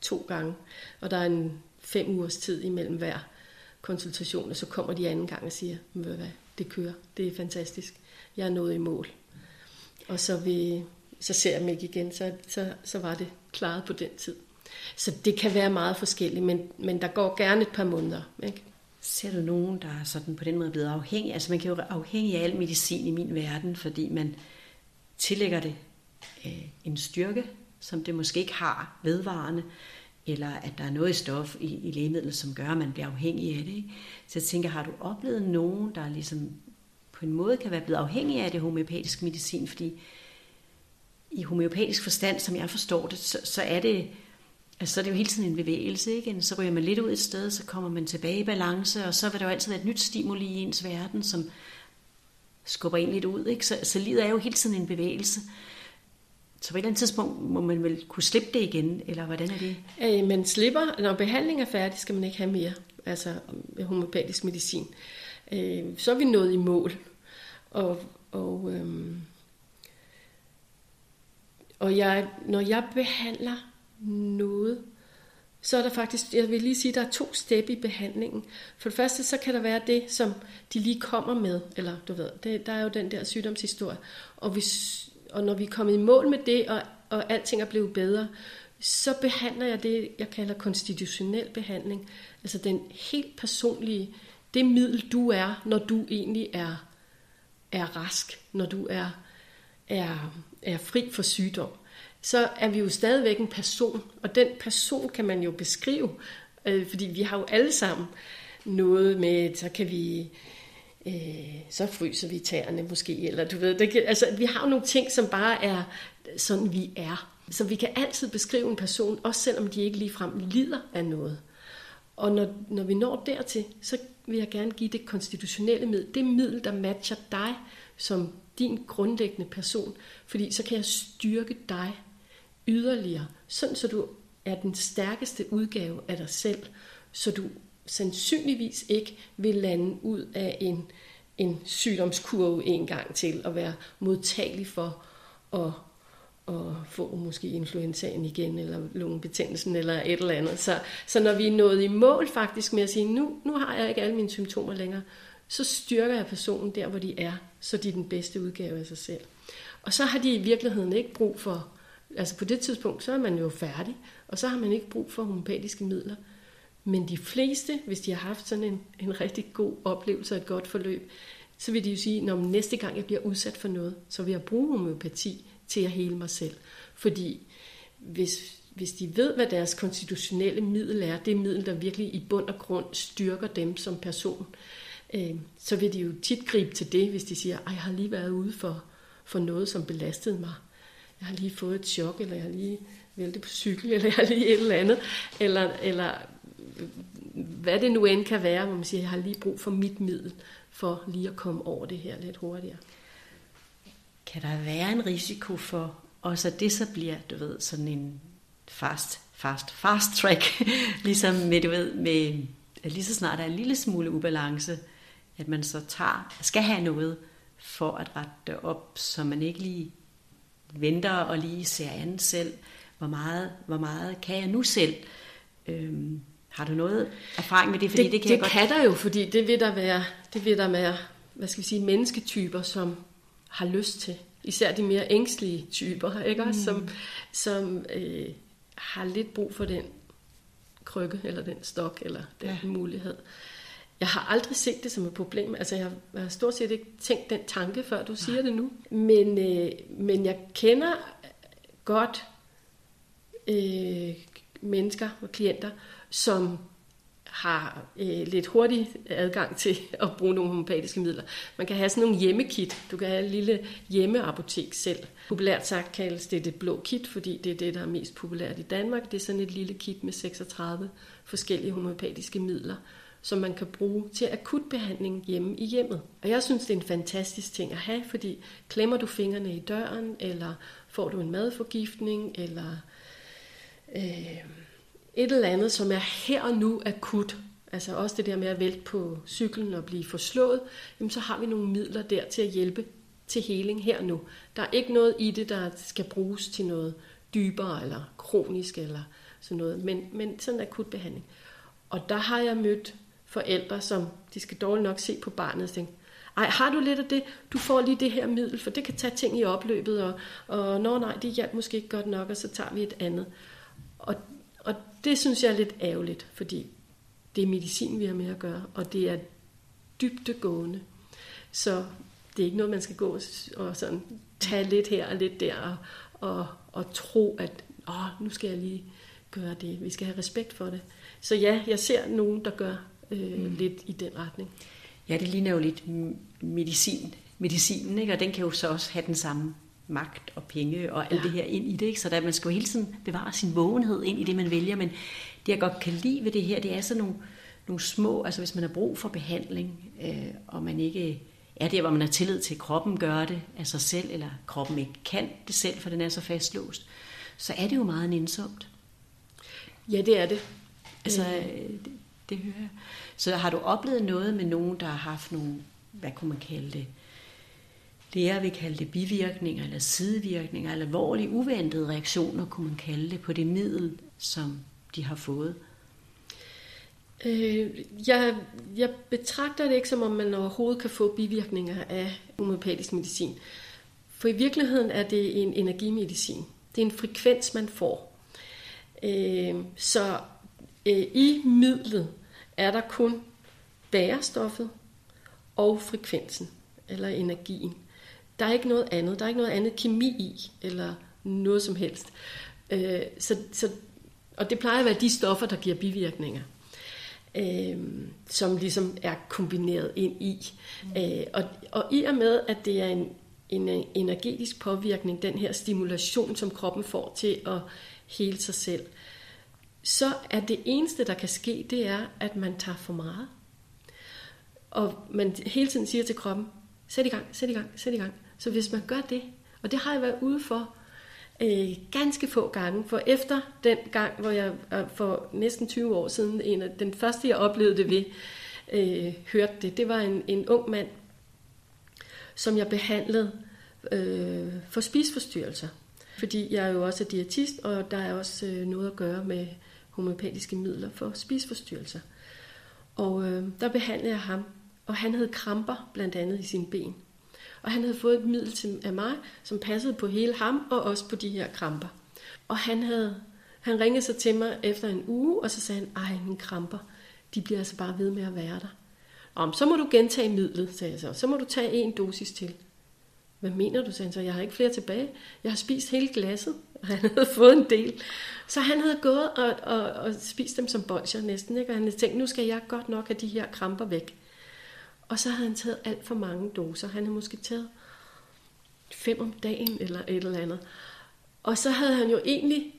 to gange, og der er en fem ugers tid imellem hver konsultation, og så kommer de anden gang og siger, hvad, hvad, det kører, det er fantastisk, jeg er nået i mål. Og så, vi, så ser jeg dem ikke igen, så, så, så var det klaret på den tid. Så det kan være meget forskelligt, men, men der går gerne et par måneder. Ikke? Ser du nogen, der er sådan på den måde blevet afhængig? Altså man kan jo være afhængig af al medicin i min verden, fordi man tillægger det øh, en styrke, som det måske ikke har vedvarende, eller at der er noget i stof i, i lægemidlet, som gør, at man bliver afhængig af det. Ikke? Så jeg tænker, har du oplevet nogen, der ligesom på en måde kan være blevet afhængig af det homeopatiske medicin, fordi i homeopatisk forstand, som jeg forstår det, så, så er det Altså, så er det jo hele tiden en bevægelse, ikke? Så ryger man lidt ud et sted, så kommer man tilbage i balance, og så vil der jo altid være et nyt stimuli i ens verden, som skubber en lidt ud, ikke? Så, så livet er jo hele tiden en bevægelse. Så på et eller andet tidspunkt må man vel kunne slippe det igen, eller hvordan er det? Øh, man slipper, når behandlingen er færdig, skal man ikke have mere, altså øh, homopatisk medicin. Øh, så er vi nået i mål. Og, og, øh, og jeg, når jeg behandler noget, så er der faktisk, jeg vil lige sige, der er to step i behandlingen. For det første, så kan der være det, som de lige kommer med, eller du ved, det, der er jo den der sygdomshistorie. Og, hvis, og når vi er kommet i mål med det, og, og alting er blevet bedre, så behandler jeg det, jeg kalder konstitutionel behandling. Altså den helt personlige, det middel du er, når du egentlig er, er rask, når du er, er, er fri for sygdom så er vi jo stadigvæk en person, og den person kan man jo beskrive, øh, fordi vi har jo alle sammen noget med, så kan vi, øh, så fryser vi tæerne måske, eller du ved, det kan, altså vi har jo nogle ting, som bare er sådan, vi er. Så vi kan altid beskrive en person, også selvom de ikke ligefrem lider af noget. Og når, når vi når dertil, så vil jeg gerne give det konstitutionelle middel, det middel, der matcher dig som din grundlæggende person, fordi så kan jeg styrke dig yderligere, sådan så du er den stærkeste udgave af dig selv, så du sandsynligvis ikke vil lande ud af en, en sygdomskurve en gang til, og være modtagelig for at, at få måske influenzaen igen, eller lungebetændelsen, eller et eller andet. Så, så når vi er nået i mål faktisk med at sige, nu, nu har jeg ikke alle mine symptomer længere, så styrker jeg personen der, hvor de er, så de er den bedste udgave af sig selv. Og så har de i virkeligheden ikke brug for Altså på det tidspunkt, så er man jo færdig, og så har man ikke brug for homopatiske midler. Men de fleste, hvis de har haft sådan en, en rigtig god oplevelse og et godt forløb, så vil de jo sige, når næste gang jeg bliver udsat for noget, så vil jeg bruge homeopati til at hele mig selv. Fordi hvis, hvis de ved, hvad deres konstitutionelle middel er, det middel, der virkelig i bund og grund styrker dem som person, øh, så vil de jo tit gribe til det, hvis de siger, at jeg har lige været ude for, for noget, som belastede mig jeg har lige fået et chok, eller jeg har lige væltet på cykel, eller jeg har lige et eller andet, eller, eller hvad det nu end kan være, hvor man siger, jeg har lige brug for mit middel, for lige at komme over det her lidt hurtigere. Kan der være en risiko for og så det så bliver, du ved, sådan en fast, fast, fast track, ligesom med, du ved, med, at lige så snart der er en lille smule ubalance, at man så tager, skal have noget for at rette det op, så man ikke lige venter og lige ser an selv, hvor meget, hvor meget kan jeg nu selv? Øhm, har du noget erfaring med det? Fordi det, det kan, det jeg godt... kan der jo, fordi det vil der være, det vil der være hvad skal vi sige, mennesketyper, som har lyst til. Især de mere ængstlige typer, ikke også? Som, mm. som øh, har lidt brug for den krykke, eller den stok, eller den ja. mulighed. Jeg har aldrig set det som et problem. Altså, jeg har stort set ikke tænkt den tanke, før du siger det nu. Men, øh, men jeg kender godt øh, mennesker og klienter, som har øh, lidt hurtig adgang til at bruge nogle homopatiske midler. Man kan have sådan nogle hjemmekit. Du kan have et lille hjemmeapotek selv. Populært sagt kaldes det det blå kit, fordi det er det, der er mest populært i Danmark. Det er sådan et lille kit med 36 forskellige homopatiske midler, som man kan bruge til akut behandling hjemme i hjemmet. Og jeg synes, det er en fantastisk ting at have, fordi klemmer du fingrene i døren, eller får du en madforgiftning, eller øh, et eller andet, som er her og nu akut, altså også det der med at vælte på cyklen og blive forslået, jamen så har vi nogle midler der til at hjælpe til heling her og nu. Der er ikke noget i det, der skal bruges til noget dybere eller kronisk eller sådan noget, men, men sådan en akut behandling. Og der har jeg mødt forældre, som de skal dårligt nok se på barnet og tænke, ej, har du lidt af det? Du får lige det her middel, for det kan tage ting i opløbet, og, og nå nej, det hjalp måske ikke godt nok, og så tager vi et andet. Og, og det synes jeg er lidt ærgerligt, fordi det er medicin, vi har med at gøre, og det er dybtegående. Så det er ikke noget, man skal gå og sådan tage lidt her og lidt der, og, og, og tro, at Åh, nu skal jeg lige gøre det. Vi skal have respekt for det. Så ja, jeg ser nogen, der gør øh, mm. lidt i den retning. Ja, det ligner jo lidt medicin, medicinen, ikke? og den kan jo så også have den samme magt og penge og alt ja. det her ind i det. Ikke? Så der, man skal jo hele tiden bevare sin vågenhed ind i det, man vælger. Men det, jeg godt kan lide ved det her, det er sådan nogle, nogle små, altså hvis man har brug for behandling, øh, og man ikke er der, hvor man har tillid til, at kroppen gør det af sig selv, eller kroppen ikke kan det selv, for den er så fastlåst, så er det jo meget nænsomt. Ja, det er det. Altså, øh. det, det hører jeg. Så har du oplevet noget med nogen, der har haft nogle, hvad kunne man kalde det, læger vil kalde det bivirkninger eller sidevirkninger, eller alvorlige uventede reaktioner, kunne man kalde det, på det middel, som de har fået? Øh, jeg, jeg betragter det ikke som om man overhovedet kan få bivirkninger af homeopatisk medicin. For i virkeligheden er det en energimedicin. Det er en frekvens, man får. Øh, så øh, i midlet er der kun bærestoffet og frekvensen, eller energien. Der er ikke noget andet. Der er ikke noget andet kemi i, eller noget som helst. Øh, så, så, og det plejer at være de stoffer, der giver bivirkninger. Øh, som ligesom er kombineret ind i. Øh, og, og i og med, at det er en, en energetisk påvirkning, den her stimulation, som kroppen får til at hele sig selv, så er det eneste, der kan ske, det er, at man tager for meget. Og man hele tiden siger til kroppen, sæt i gang, sæt i gang, sæt i gang. Så hvis man gør det, og det har jeg været ude for øh, ganske få gange, for efter den gang, hvor jeg øh, for næsten 20 år siden, en af, den første jeg oplevede det ved, øh, hørte det, det var en, en ung mand, som jeg behandlede øh, for spisforstyrrelser. Fordi jeg er jo også diætist, og der er også øh, noget at gøre med homopatiske midler for spisforstyrrelser. Og øh, der behandlede jeg ham, og han havde kramper blandt andet i sine ben. Og han havde fået et middel til, af mig, som passede på hele ham og også på de her kramper. Og han havde han ringede så til mig efter en uge, og så sagde han, ej, mine kramper, de bliver altså bare ved med at være der. Om, så må du gentage midlet, sagde jeg så. Så må du tage en dosis til. Hvad mener du, sagde han så? Jeg har ikke flere tilbage. Jeg har spist hele glasset. Og han havde fået en del. Så han havde gået og, og, og spist dem som bolcher næsten. Ikke? Og han havde tænkt, nu skal jeg godt nok have de her kramper væk. Og så havde han taget alt for mange doser. Han havde måske taget fem om dagen eller et eller andet. Og så havde han jo egentlig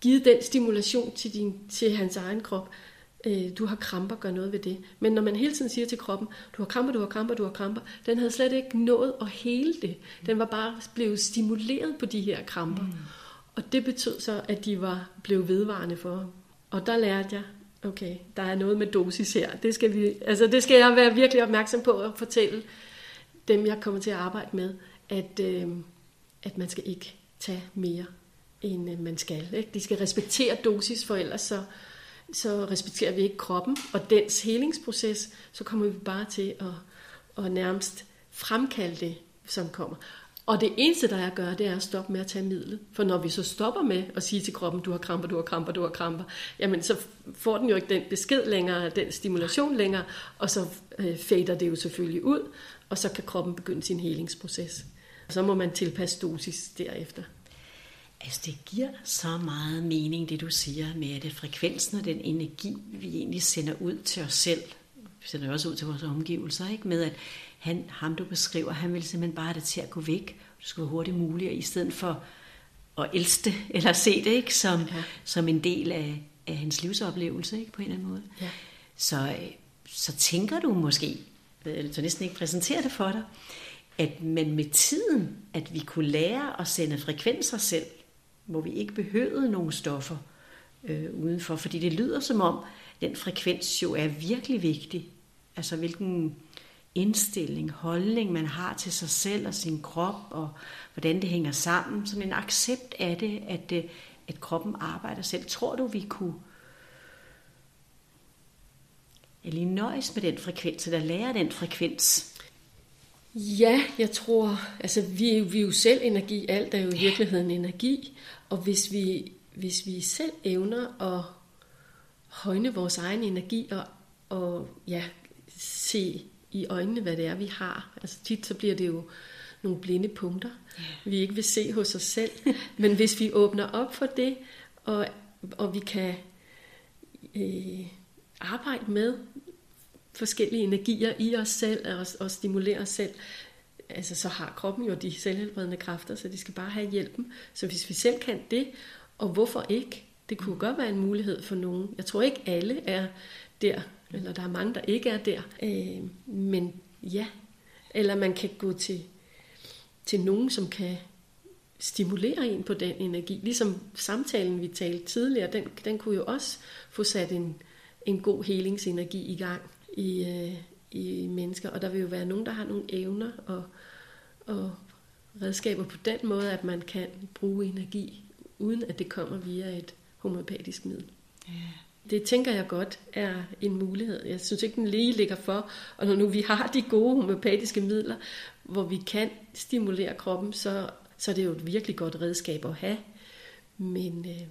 givet den stimulation til, din, til hans egen krop, øh, du har kramper, gør noget ved det. Men når man hele tiden siger til kroppen, du har kramper, du har kramper, du har kramper, den havde slet ikke nået at hele det. Den var bare blevet stimuleret på de her kramper. Mm. Og det betød så, at de var blevet vedvarende for ham. Og der lærte jeg, okay, der er noget med dosis her. Det skal, vi, altså det skal jeg være virkelig opmærksom på at fortælle dem, jeg kommer til at arbejde med, at, øh, at man skal ikke tage mere, end øh, man skal. Ikke? De skal respektere dosis, for ellers så, så respekterer vi ikke kroppen og dens helingsproces, så kommer vi bare til at, at nærmest fremkalde det, som kommer. Og det eneste, der er at gøre, det er at stoppe med at tage midlet. For når vi så stopper med at sige til kroppen, du har kramper, du har kramper, du har kramper, jamen så får den jo ikke den besked længere, den stimulation længere, og så øh, fader det jo selvfølgelig ud, og så kan kroppen begynde sin helingsproces. Og så må man tilpasse dosis derefter. Altså det giver så meget mening, det du siger med, at det frekvensen og den energi, vi egentlig sender ud til os selv, vi sender også ud til vores omgivelser, ikke? med at han, ham du beskriver, han vil simpelthen bare have det til at gå væk. Det skulle være hurtigt muligt, i stedet for at elske det, eller se det ikke som, ja. som en del af, af hans livsoplevelse ikke? på en eller anden måde. Ja. Så, så tænker du måske, eller så næsten ikke præsentere det for dig, at men med tiden, at vi kunne lære at sende frekvenser selv, hvor vi ikke behøvede nogle stoffer øh, udenfor, fordi det lyder som om, den frekvens jo er virkelig vigtig. Altså hvilken indstilling, holdning man har til sig selv og sin krop, og hvordan det hænger sammen. Sådan en accept af det, at, det, at kroppen arbejder selv. Tror du, vi kunne jeg lige nøjes med den frekvens, eller lære den frekvens? Ja, jeg tror, altså vi, vi er jo selv energi, alt er jo i virkeligheden energi, og hvis vi, hvis vi selv evner at højne vores egen energi og, og ja, se i øjnene, hvad det er, vi har. Altså tit så bliver det jo nogle blinde punkter, vi ikke vil se hos os selv. Men hvis vi åbner op for det, og, og vi kan øh, arbejde med forskellige energier i os selv og, og stimulere os selv, altså så har kroppen jo de selvhelbredende kræfter, så de skal bare have hjælpen. Så hvis vi selv kan det, og hvorfor ikke? Det kunne godt være en mulighed for nogen. Jeg tror ikke alle er der, eller der er mange, der ikke er der. Øh, men ja, eller man kan gå til, til nogen, som kan stimulere en på den energi. Ligesom samtalen, vi talte tidligere, den, den kunne jo også få sat en, en god helingsenergi i gang i, øh, i mennesker. Og der vil jo være nogen, der har nogle evner og, og redskaber på den måde, at man kan bruge energi, uden at det kommer via et homopatisk middel. Ja. Det tænker jeg godt er en mulighed. Jeg synes ikke, den lige ligger for. Og når nu vi har de gode homeopatiske midler, hvor vi kan stimulere kroppen, så, så er det jo et virkelig godt redskab at have. Men, øh,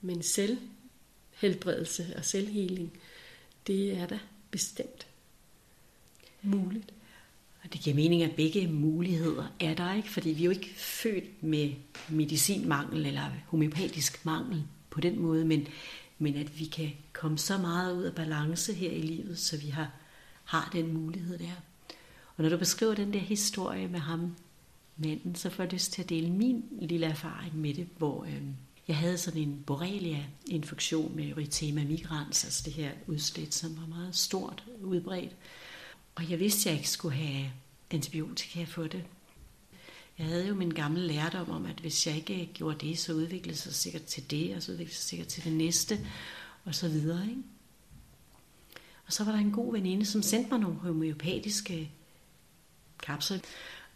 men selvhelbredelse og selvheling, det er da bestemt muligt. Og det giver mening, at begge muligheder er der, ikke? Fordi vi er jo ikke født med medicinmangel eller homeopatisk mangel på den måde, men men at vi kan komme så meget ud af balance her i livet, så vi har, har den mulighed der. Og når du beskriver den der historie med ham, manden, så får jeg lyst til at dele min lille erfaring med det, hvor øh, jeg havde sådan en borrelia-infektion med erythema migrans, altså det her udslæt, som var meget stort udbredt. Og jeg vidste, at jeg ikke skulle have antibiotika for det. Jeg havde jo min gamle lærdom om, at hvis jeg ikke eh, gjorde det, så udviklede sig sikkert til det, og så udviklede sig sikkert til det næste, og så videre. Ikke? Og så var der en god veninde, som sendte mig nogle homeopatiske kapsler.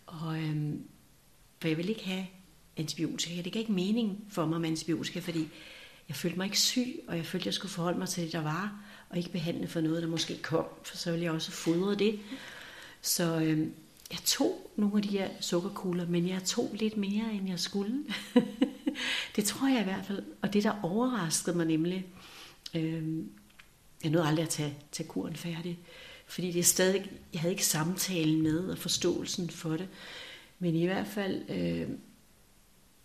Og øhm, for jeg ville ikke have antibiotika. Det gav ikke mening for mig med antibiotika, fordi jeg følte mig ikke syg, og jeg følte, at jeg skulle forholde mig til det, der var, og ikke behandle for noget, der måske kom, for så ville jeg også fodre det. Så øhm, jeg tog nogle af de her sukkerkugler, men jeg tog lidt mere, end jeg skulle. det tror jeg i hvert fald. Og det, der overraskede mig nemlig, øh, jeg nåede aldrig at tage, tage kuren færdig, fordi det er stadig, jeg havde ikke samtalen med og forståelsen for det. Men i hvert fald, øh,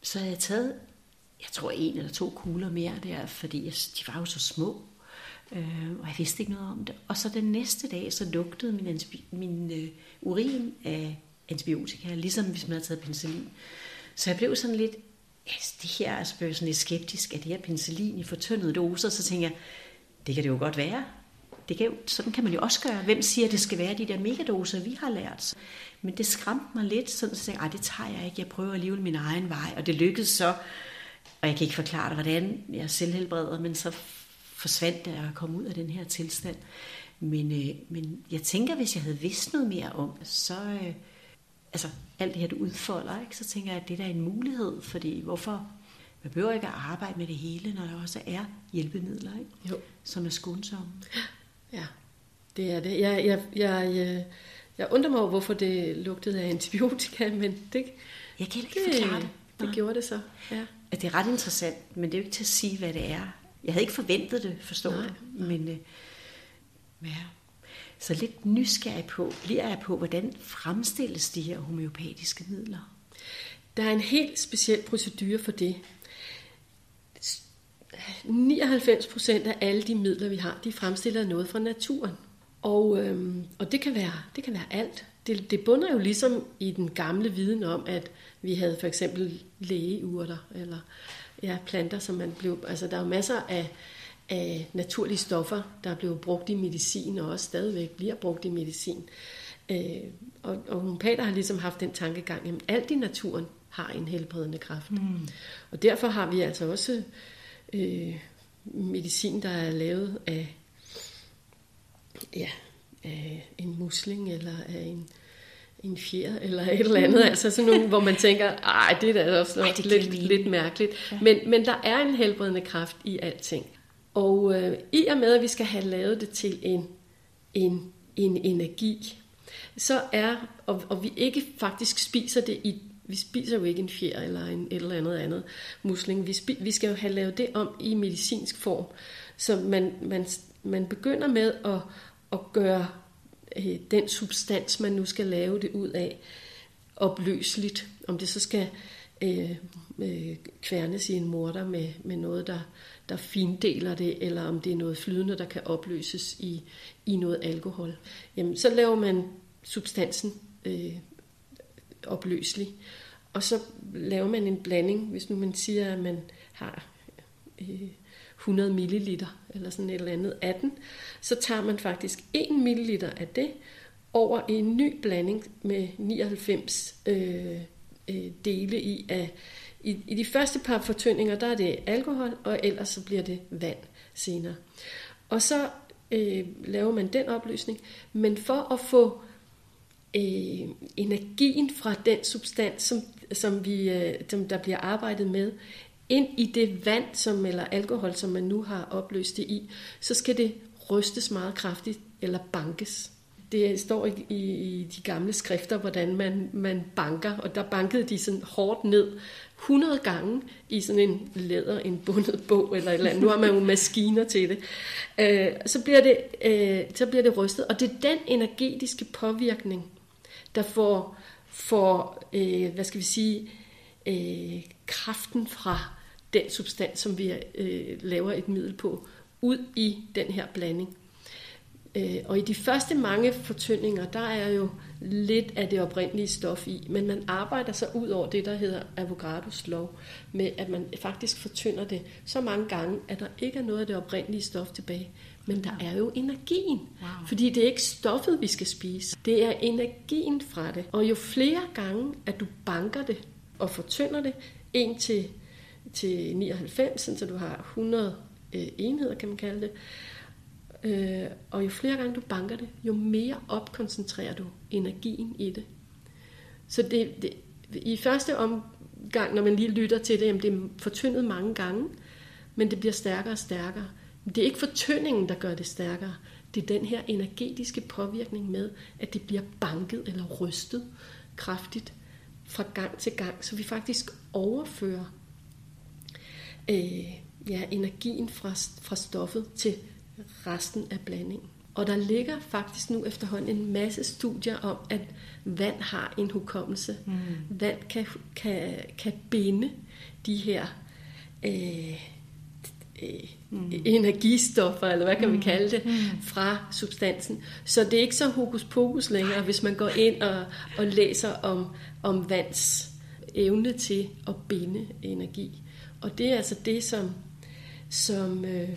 så havde jeg taget, jeg tror en eller to kugler mere der, fordi jeg, de var jo så små. Øh, og jeg vidste ikke noget om det. Og så den næste dag, så lugtede min, min øh, urin af antibiotika, ligesom hvis man havde taget penicillin. Så jeg blev sådan lidt, ja, det her er altså sådan lidt skeptisk, at det her penicillin i fortyndede doser, så tænker jeg, det kan det jo godt være, det kan jo, sådan kan man jo også gøre. Hvem siger, at det skal være de der megadoser, vi har lært? Men det skræmte mig lidt, sådan tænkte, jeg det tager jeg ikke. Jeg prøver alligevel min egen vej. Og det lykkedes så, og jeg kan ikke forklare dig, hvordan jeg selvhelbreder, men så forsvandt det, at komme ud af den her tilstand. Men, øh, men jeg tænker, hvis jeg havde vidst noget mere om så øh, altså alt det her, du udfolder, ikke, så tænker jeg, at det der er en mulighed, fordi hvorfor, man behøver ikke at arbejde med det hele, når der også er hjælpemidler, ikke? Jo. som er skånsomme. Ja, det er det. Jeg, jeg, jeg, jeg, jeg undrer mig over, hvorfor det lugtede af antibiotika, men det, jeg kan ikke det, forklare det. Det Nej. gjorde det så, ja. At det er ret interessant, men det er jo ikke til at sige, hvad det er. Jeg havde ikke forventet det, forstår du? Men øh, ja. Så lidt nysgerrig på, bliver jeg på, hvordan fremstilles de her homeopatiske midler? Der er en helt speciel procedure for det. 99 procent af alle de midler, vi har, de fremstiller noget fra naturen. Og, øhm, og det, kan være, det kan være alt. Det, det bunder jo ligesom i den gamle viden om, at vi havde for eksempel lægeurter, eller ja, planter, som man blev... Altså, der er jo masser af, af naturlige stoffer, der er blevet brugt i medicin, og også stadigvæk bliver brugt i medicin. Øh, og, og homeopater har ligesom haft den tankegang, at alt i naturen har en helbredende kraft. Mm. Og derfor har vi altså også øh, medicin, der er lavet af, ja, af en musling eller af en, en fjer eller et eller andet. Mm. Altså sådan nogle, hvor man tænker, ej, det er da også Ej, det lidt, lidt mærkeligt. Ja. Men, men der er en helbredende kraft i alting. Og øh, i og med, at vi skal have lavet det til en, en, en energi, så er, og, og vi ikke faktisk spiser det i vi spiser jo ikke en fjer eller en, et eller andet andet musling. Vi, spi, vi skal jo have lavet det om i medicinsk form. Så man, man, man begynder med at, at gøre øh, den substans, man nu skal lave det ud af, opløseligt. Om det så skal øh, øh, kværnes i en morter med, med noget, der, der findeler det, eller om det er noget flydende, der kan opløses i, i noget alkohol. Jamen, så laver man substansen øh, opløselig. Og så laver man en blanding, hvis nu man siger, at man har øh, 100 ml eller sådan et eller andet af den, så tager man faktisk 1 ml af det over i en ny blanding med 99 øh, øh, dele i af i, I de første par fortyndinger, der er det alkohol, og ellers så bliver det vand senere. Og så øh, laver man den opløsning, men for at få øh, energien fra den substans, som, som, vi, øh, som der bliver arbejdet med, ind i det vand som, eller alkohol, som man nu har opløst det i, så skal det rystes meget kraftigt eller bankes. Det står i, i, i de gamle skrifter, hvordan man, man banker, og der bankede de sådan hårdt ned 100 gange i sådan en læder, en bundet bog eller et eller andet. Nu har man jo maskiner til det. Øh, så, bliver det øh, så bliver det rystet, og det er den energetiske påvirkning, der får, får øh, hvad skal vi sige, øh, kraften fra den substans, som vi øh, laver et middel på, ud i den her blanding. Øh, og i de første mange fortyndinger, der er jo lidt af det oprindelige stof i, men man arbejder så ud over det, der hedder Avogadros lov, med at man faktisk fortynder det så mange gange, at der ikke er noget af det oprindelige stof tilbage. Men der er jo energien. Wow. Fordi det er ikke stoffet, vi skal spise. Det er energien fra det. Og jo flere gange, at du banker det og fortynder det, en til, til 99, så du har 100 øh, enheder, kan man kalde det, øh, og jo flere gange du banker det, jo mere opkoncentrerer du energien i det. Så det, det, i første omgang, når man lige lytter til det, jamen det er fortyndet mange gange, men det bliver stærkere og stærkere. Det er ikke fortyndingen, der gør det stærkere. Det er den her energetiske påvirkning med, at det bliver banket eller rystet kraftigt fra gang til gang, så vi faktisk overfører øh, ja, energien fra, fra stoffet til resten af blandingen. Og der ligger faktisk nu efterhånden en masse studier om, at vand har en hukommelse. Mm. Vand kan, kan, kan binde de her øh, øh, mm. energistoffer, eller hvad kan mm. vi kalde det, mm. fra substansen. Så det er ikke så hokus pokus længere, hvis man går ind og, og læser om, om vands evne til at binde energi. Og det er altså det, som, som, øh,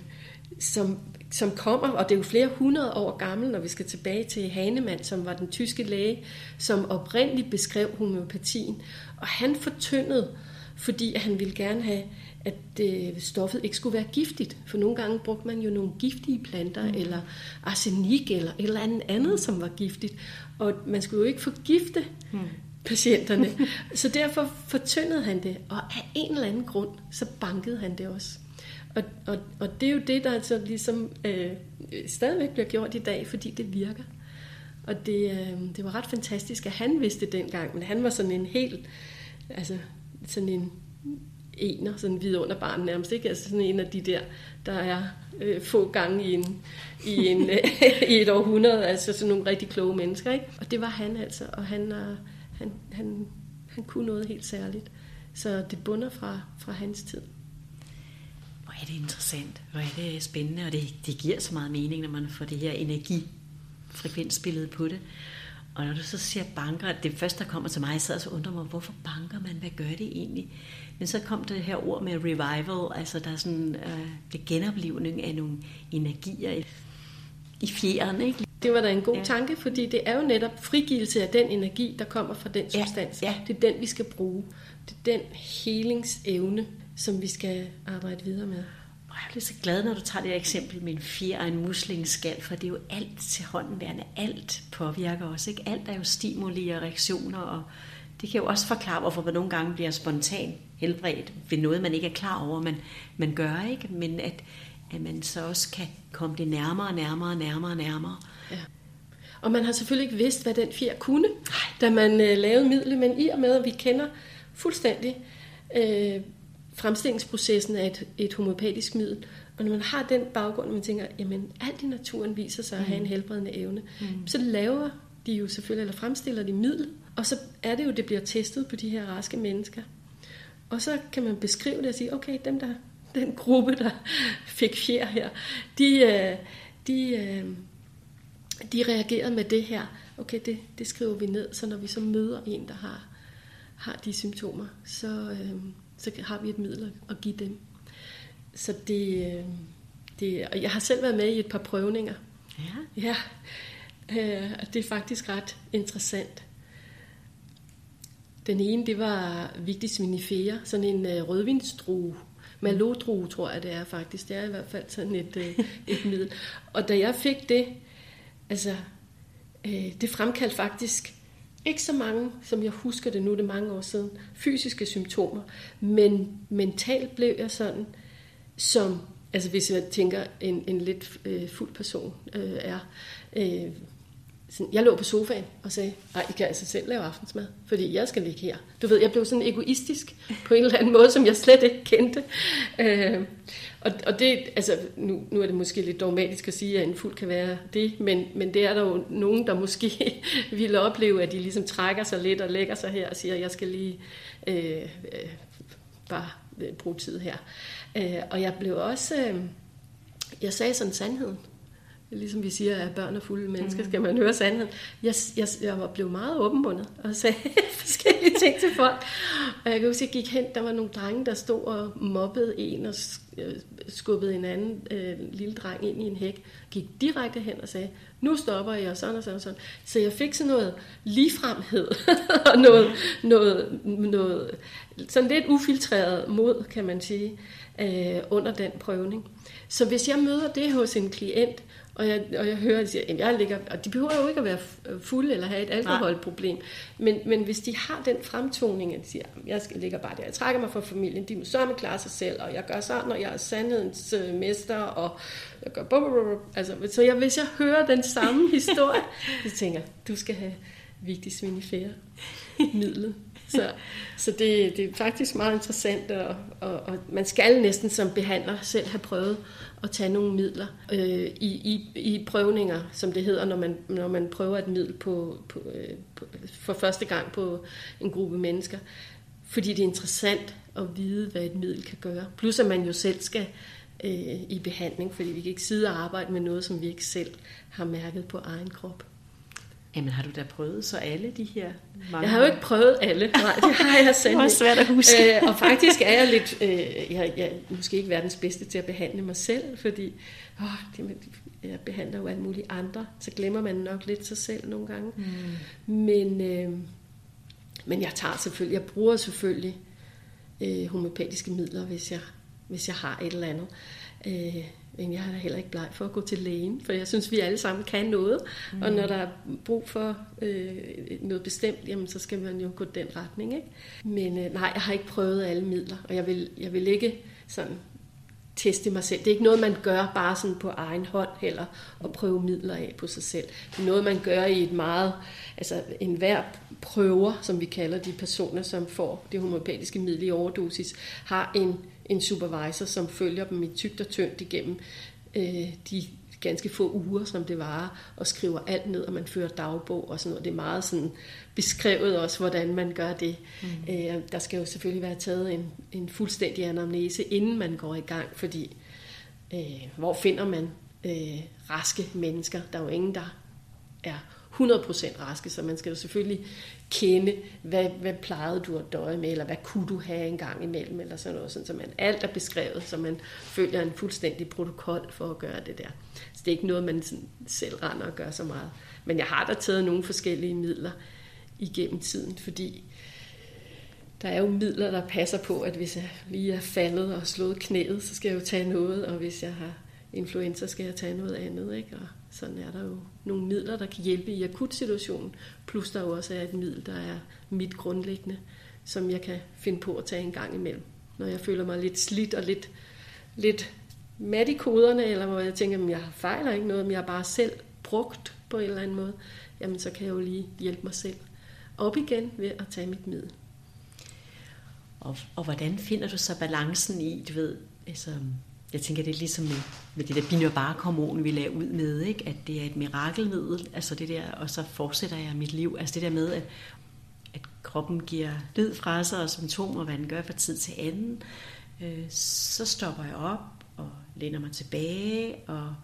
som som kommer, og det er jo flere hundrede år gammel, når vi skal tilbage til Hahnemann, som var den tyske læge, som oprindeligt beskrev homeopatien. Og han fortyndede, fordi han ville gerne have, at øh, stoffet ikke skulle være giftigt. For nogle gange brugte man jo nogle giftige planter, mm. eller arsenik, eller et eller andet andet, som var giftigt. Og man skulle jo ikke forgifte mm patienterne. så derfor fortyndede han det, og af en eller anden grund, så bankede han det også. Og, og, og det er jo det, der altså ligesom øh, stadigvæk bliver gjort i dag, fordi det virker. Og det, øh, det var ret fantastisk, at han vidste det dengang, men han var sådan en helt, altså sådan en ener, sådan vidunderbarn nærmest, ikke? Altså sådan en af de der, der er øh, få gange i, en, i, en, i et århundrede, altså sådan nogle rigtig kloge mennesker, ikke? Og det var han altså, og han, øh, han, han, han kunne noget helt særligt. Så det bunder fra, fra hans tid hvor er det interessant, hvor er det spændende, og det, det giver så meget mening, når man får det her energifrekvensbillede på det. Og når du så siger banker, det første, der kommer til mig, så så undrer mig, hvorfor banker man? Hvad gør det egentlig? Men så kom det her ord med revival, altså der er sådan øh, det genoplevning af nogle energier i, fjeren, ikke? Det var da en god ja. tanke, fordi det er jo netop frigivelse af den energi, der kommer fra den substans. Ja. Ja. Det er den, vi skal bruge. Det er den helingsevne, som vi skal arbejde videre med. Jeg bliver så glad, når du tager det her eksempel med en fjer og en muslingskal, for det er jo alt til hånden værende. Alt påvirker os. Ikke? Alt er jo stimuli og reaktioner, og det kan jo også forklare, hvorfor man nogle gange bliver spontan helbredt ved noget, man ikke er klar over, man, man gør, ikke? men at, at man så også kan komme det nærmere og nærmere og nærmere og nærmere. Ja. Og man har selvfølgelig ikke vidst, hvad den fjer kunne, da man øh, lavede midlet, men i og med, at vi kender fuldstændig øh, fremstillingsprocessen af et, et homopatisk middel. Og når man har den baggrund, man tænker, jamen alt i naturen viser sig at have en mm. helbredende evne, mm. så laver de jo selvfølgelig, eller fremstiller de middel, og så er det jo, det bliver testet på de her raske mennesker. Og så kan man beskrive det og sige, okay, dem der, den gruppe, der fik fjer her, de, øh, de, øh, de reagerede med det her. Okay, det, det skriver vi ned, så når vi så møder en, der har, har de symptomer, så, øh, så har vi et middel at give dem. Så det, det, og jeg har selv været med i et par prøvninger. Ja. Ja, øh, det er faktisk ret interessant. Den ene, det var Victis vinifera, sådan en øh, rødvinsdrue. Malodro, tror jeg, det er faktisk. Det er i hvert fald sådan et, øh, et middel. Og da jeg fik det, altså, øh, det fremkaldte faktisk ikke så mange, som jeg husker det nu, det er mange år siden, fysiske symptomer, men mentalt blev jeg sådan, som, altså hvis jeg tænker, en, en lidt øh, fuld person øh, er, øh, sådan, jeg lå på sofaen og sagde, nej, I kan altså selv lave aftensmad, fordi jeg skal ligge her. Du ved, jeg blev sådan egoistisk på en eller anden måde, som jeg slet ikke kendte. Øh, og, og det, altså, nu, nu er det måske lidt dogmatisk at sige, at en fuld kan være det, men, men det er der jo nogen, der måske ville opleve, at de ligesom trækker sig lidt og lægger sig her og siger, jeg skal lige øh, øh, bare øh, bruge tid her. Øh, og jeg blev også, øh, jeg sagde sådan sandheden ligesom vi siger, at børn er fulde mennesker, mm. skal man høre sandheden. Jeg, jeg, jeg var blevet meget åbenbundet og sagde forskellige ting til folk. Og jeg kan huske, at jeg gik hen, der var nogle drenge, der stod og mobbede en og øh, skubbede en anden øh, lille dreng ind i en hæk. Gik direkte hen og sagde, nu stopper jeg, og sådan og sådan og sådan. Så jeg fik sådan noget ligefremhed og noget, noget, noget sådan lidt ufiltreret mod, kan man sige, øh, under den prøvning. Så hvis jeg møder det hos en klient, og jeg, og jeg hører, at de siger, at jeg ligger, og de behøver jo ikke at være fulde eller have et alkoholproblem. Men, men hvis de har den fremtoning, at de siger, at jeg skal, ligger bare der, jeg trækker mig fra familien, de må sørge klare sig selv, og jeg gør sådan, og jeg er sandhedens øh, mester, og jeg gør bum, bum, bum. Altså, så jeg, hvis jeg hører den samme historie, så tænker jeg, du skal have vigtig svinifære midlet. Så, så det, det er faktisk meget interessant, og, og, og man skal næsten som behandler selv have prøvet at tage nogle midler øh, i, i, i prøvninger, som det hedder, når man, når man prøver et middel på, på, øh, på, for første gang på en gruppe mennesker. Fordi det er interessant at vide, hvad et middel kan gøre. Plus at man jo selv skal øh, i behandling, fordi vi kan ikke sidde og arbejde med noget, som vi ikke selv har mærket på egen krop. Jamen har du da prøvet så alle de her mange Jeg har jo ikke prøvet alle, nej, det har jeg selv. det er svært at huske. øh, og faktisk er jeg lidt, øh, jeg, jeg er måske ikke verdens bedste til at behandle mig selv, fordi åh, det, jeg behandler jo alle mulige andre, så glemmer man nok lidt sig selv nogle gange. Mm. Men, øh, men jeg tager selvfølgelig, jeg bruger selvfølgelig øh, homopatiske midler, hvis jeg, hvis jeg har et eller andet. Øh, men jeg er heller ikke bleg for at gå til lægen, for jeg synes, vi alle sammen kan noget. Mm. Og når der er brug for øh, noget bestemt, jamen, så skal man jo gå den retning. Ikke? Men øh, nej, jeg har ikke prøvet alle midler, og jeg vil, jeg vil ikke sådan teste mig selv. Det er ikke noget, man gør bare sådan på egen hånd heller, og prøve midler af på sig selv. Det er noget, man gør i et meget, altså en hver prøver, som vi kalder de personer, som får det homopatiske middel i overdosis, har en, en supervisor, som følger dem i tygt og tyndt igennem øh, de ganske få uger, som det varer, og skriver alt ned, og man fører dagbog og sådan noget. Det er meget sådan beskrevet også, hvordan man gør det. Mm. Øh, der skal jo selvfølgelig være taget en, en fuldstændig anamnese, inden man går i gang, fordi øh, hvor finder man øh, raske mennesker? Der er jo ingen, der er 100% raske, så man skal jo selvfølgelig kende, hvad, hvad plejede du at døje med, eller hvad kunne du have en gang imellem, eller sådan noget, sådan, så man alt er beskrevet, så man følger en fuldstændig protokol for at gøre det der. Så det er ikke noget, man selv render og gør så meget. Men jeg har da taget nogle forskellige midler igennem tiden, fordi der er jo midler, der passer på, at hvis jeg lige er faldet og slået knæet, så skal jeg jo tage noget, og hvis jeg har influenza, skal jeg tage noget andet. Ikke? Og sådan er der jo nogle midler, der kan hjælpe i akut situationen, plus der jo også er et middel, der er mit grundlæggende, som jeg kan finde på at tage en gang imellem, når jeg føler mig lidt slidt og lidt, lidt mat i koderne, eller hvor jeg tænker, at jeg fejler ikke noget, men jeg har bare selv brugt på en eller anden måde, jamen så kan jeg jo lige hjælpe mig selv op igen ved at tage mit middel. Og, og hvordan finder du så balancen i, du ved, altså, jeg tænker, det er ligesom med, med det der binyrbarkhormon, vi lagde ud med, ikke? at det er et mirakelmiddel, altså det der, og så fortsætter jeg mit liv. Altså det der med, at, at kroppen giver lyd fra sig og symptomer, hvad den gør fra tid til anden, øh, så stopper jeg op og læner mig tilbage og,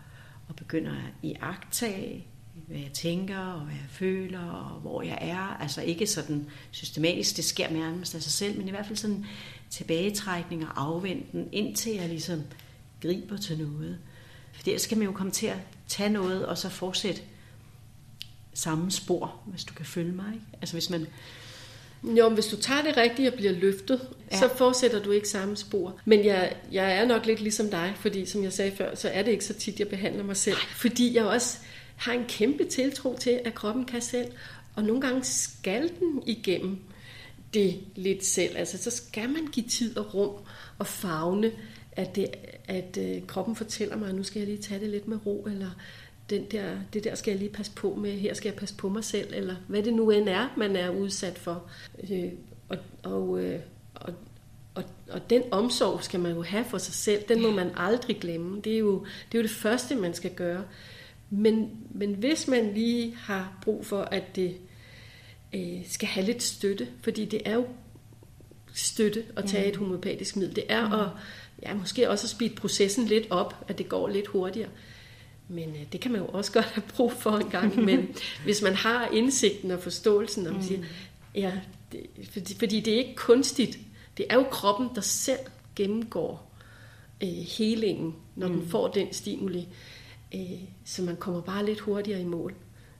og begynder at iagtage, hvad jeg tænker og hvad jeg føler og hvor jeg er. Altså ikke sådan systematisk, det sker nærmest af sig selv, men i hvert fald sådan tilbagetrækning og afventen, indtil jeg ligesom griber til noget. For ellers skal man jo komme til at tage noget, og så fortsætte samme spor, hvis du kan følge mig. Ikke? Altså hvis man... Jo, men hvis du tager det rigtigt og bliver løftet, ja. så fortsætter du ikke samme spor. Men jeg, jeg er nok lidt ligesom dig, fordi som jeg sagde før, så er det ikke så tit, jeg behandler mig selv. Fordi jeg også har en kæmpe tiltro til, at kroppen kan selv. Og nogle gange skal den igennem det lidt selv. Altså så skal man give tid og rum og fagne at, det, at øh, kroppen fortæller mig, at nu skal jeg lige tage det lidt med ro, eller den der, det der skal jeg lige passe på med, her skal jeg passe på mig selv, eller hvad det nu end er, man er udsat for. Øh, og, og, øh, og, og, og den omsorg skal man jo have for sig selv, den må man aldrig glemme. Det er jo det, er jo det første, man skal gøre. Men, men hvis man lige har brug for, at det øh, skal have lidt støtte, fordi det er jo støtte at tage et homopatisk middel. Det er at ja, måske også at speede processen lidt op, at det går lidt hurtigere. Men øh, det kan man jo også godt have brug for en gang. Men hvis man har indsigten og forståelsen, og man siger, mm. ja, det, fordi, fordi det er ikke kunstigt. Det er jo kroppen, der selv gennemgår øh, helingen, når mm. den får den stimuli. Øh, så man kommer bare lidt hurtigere i mål.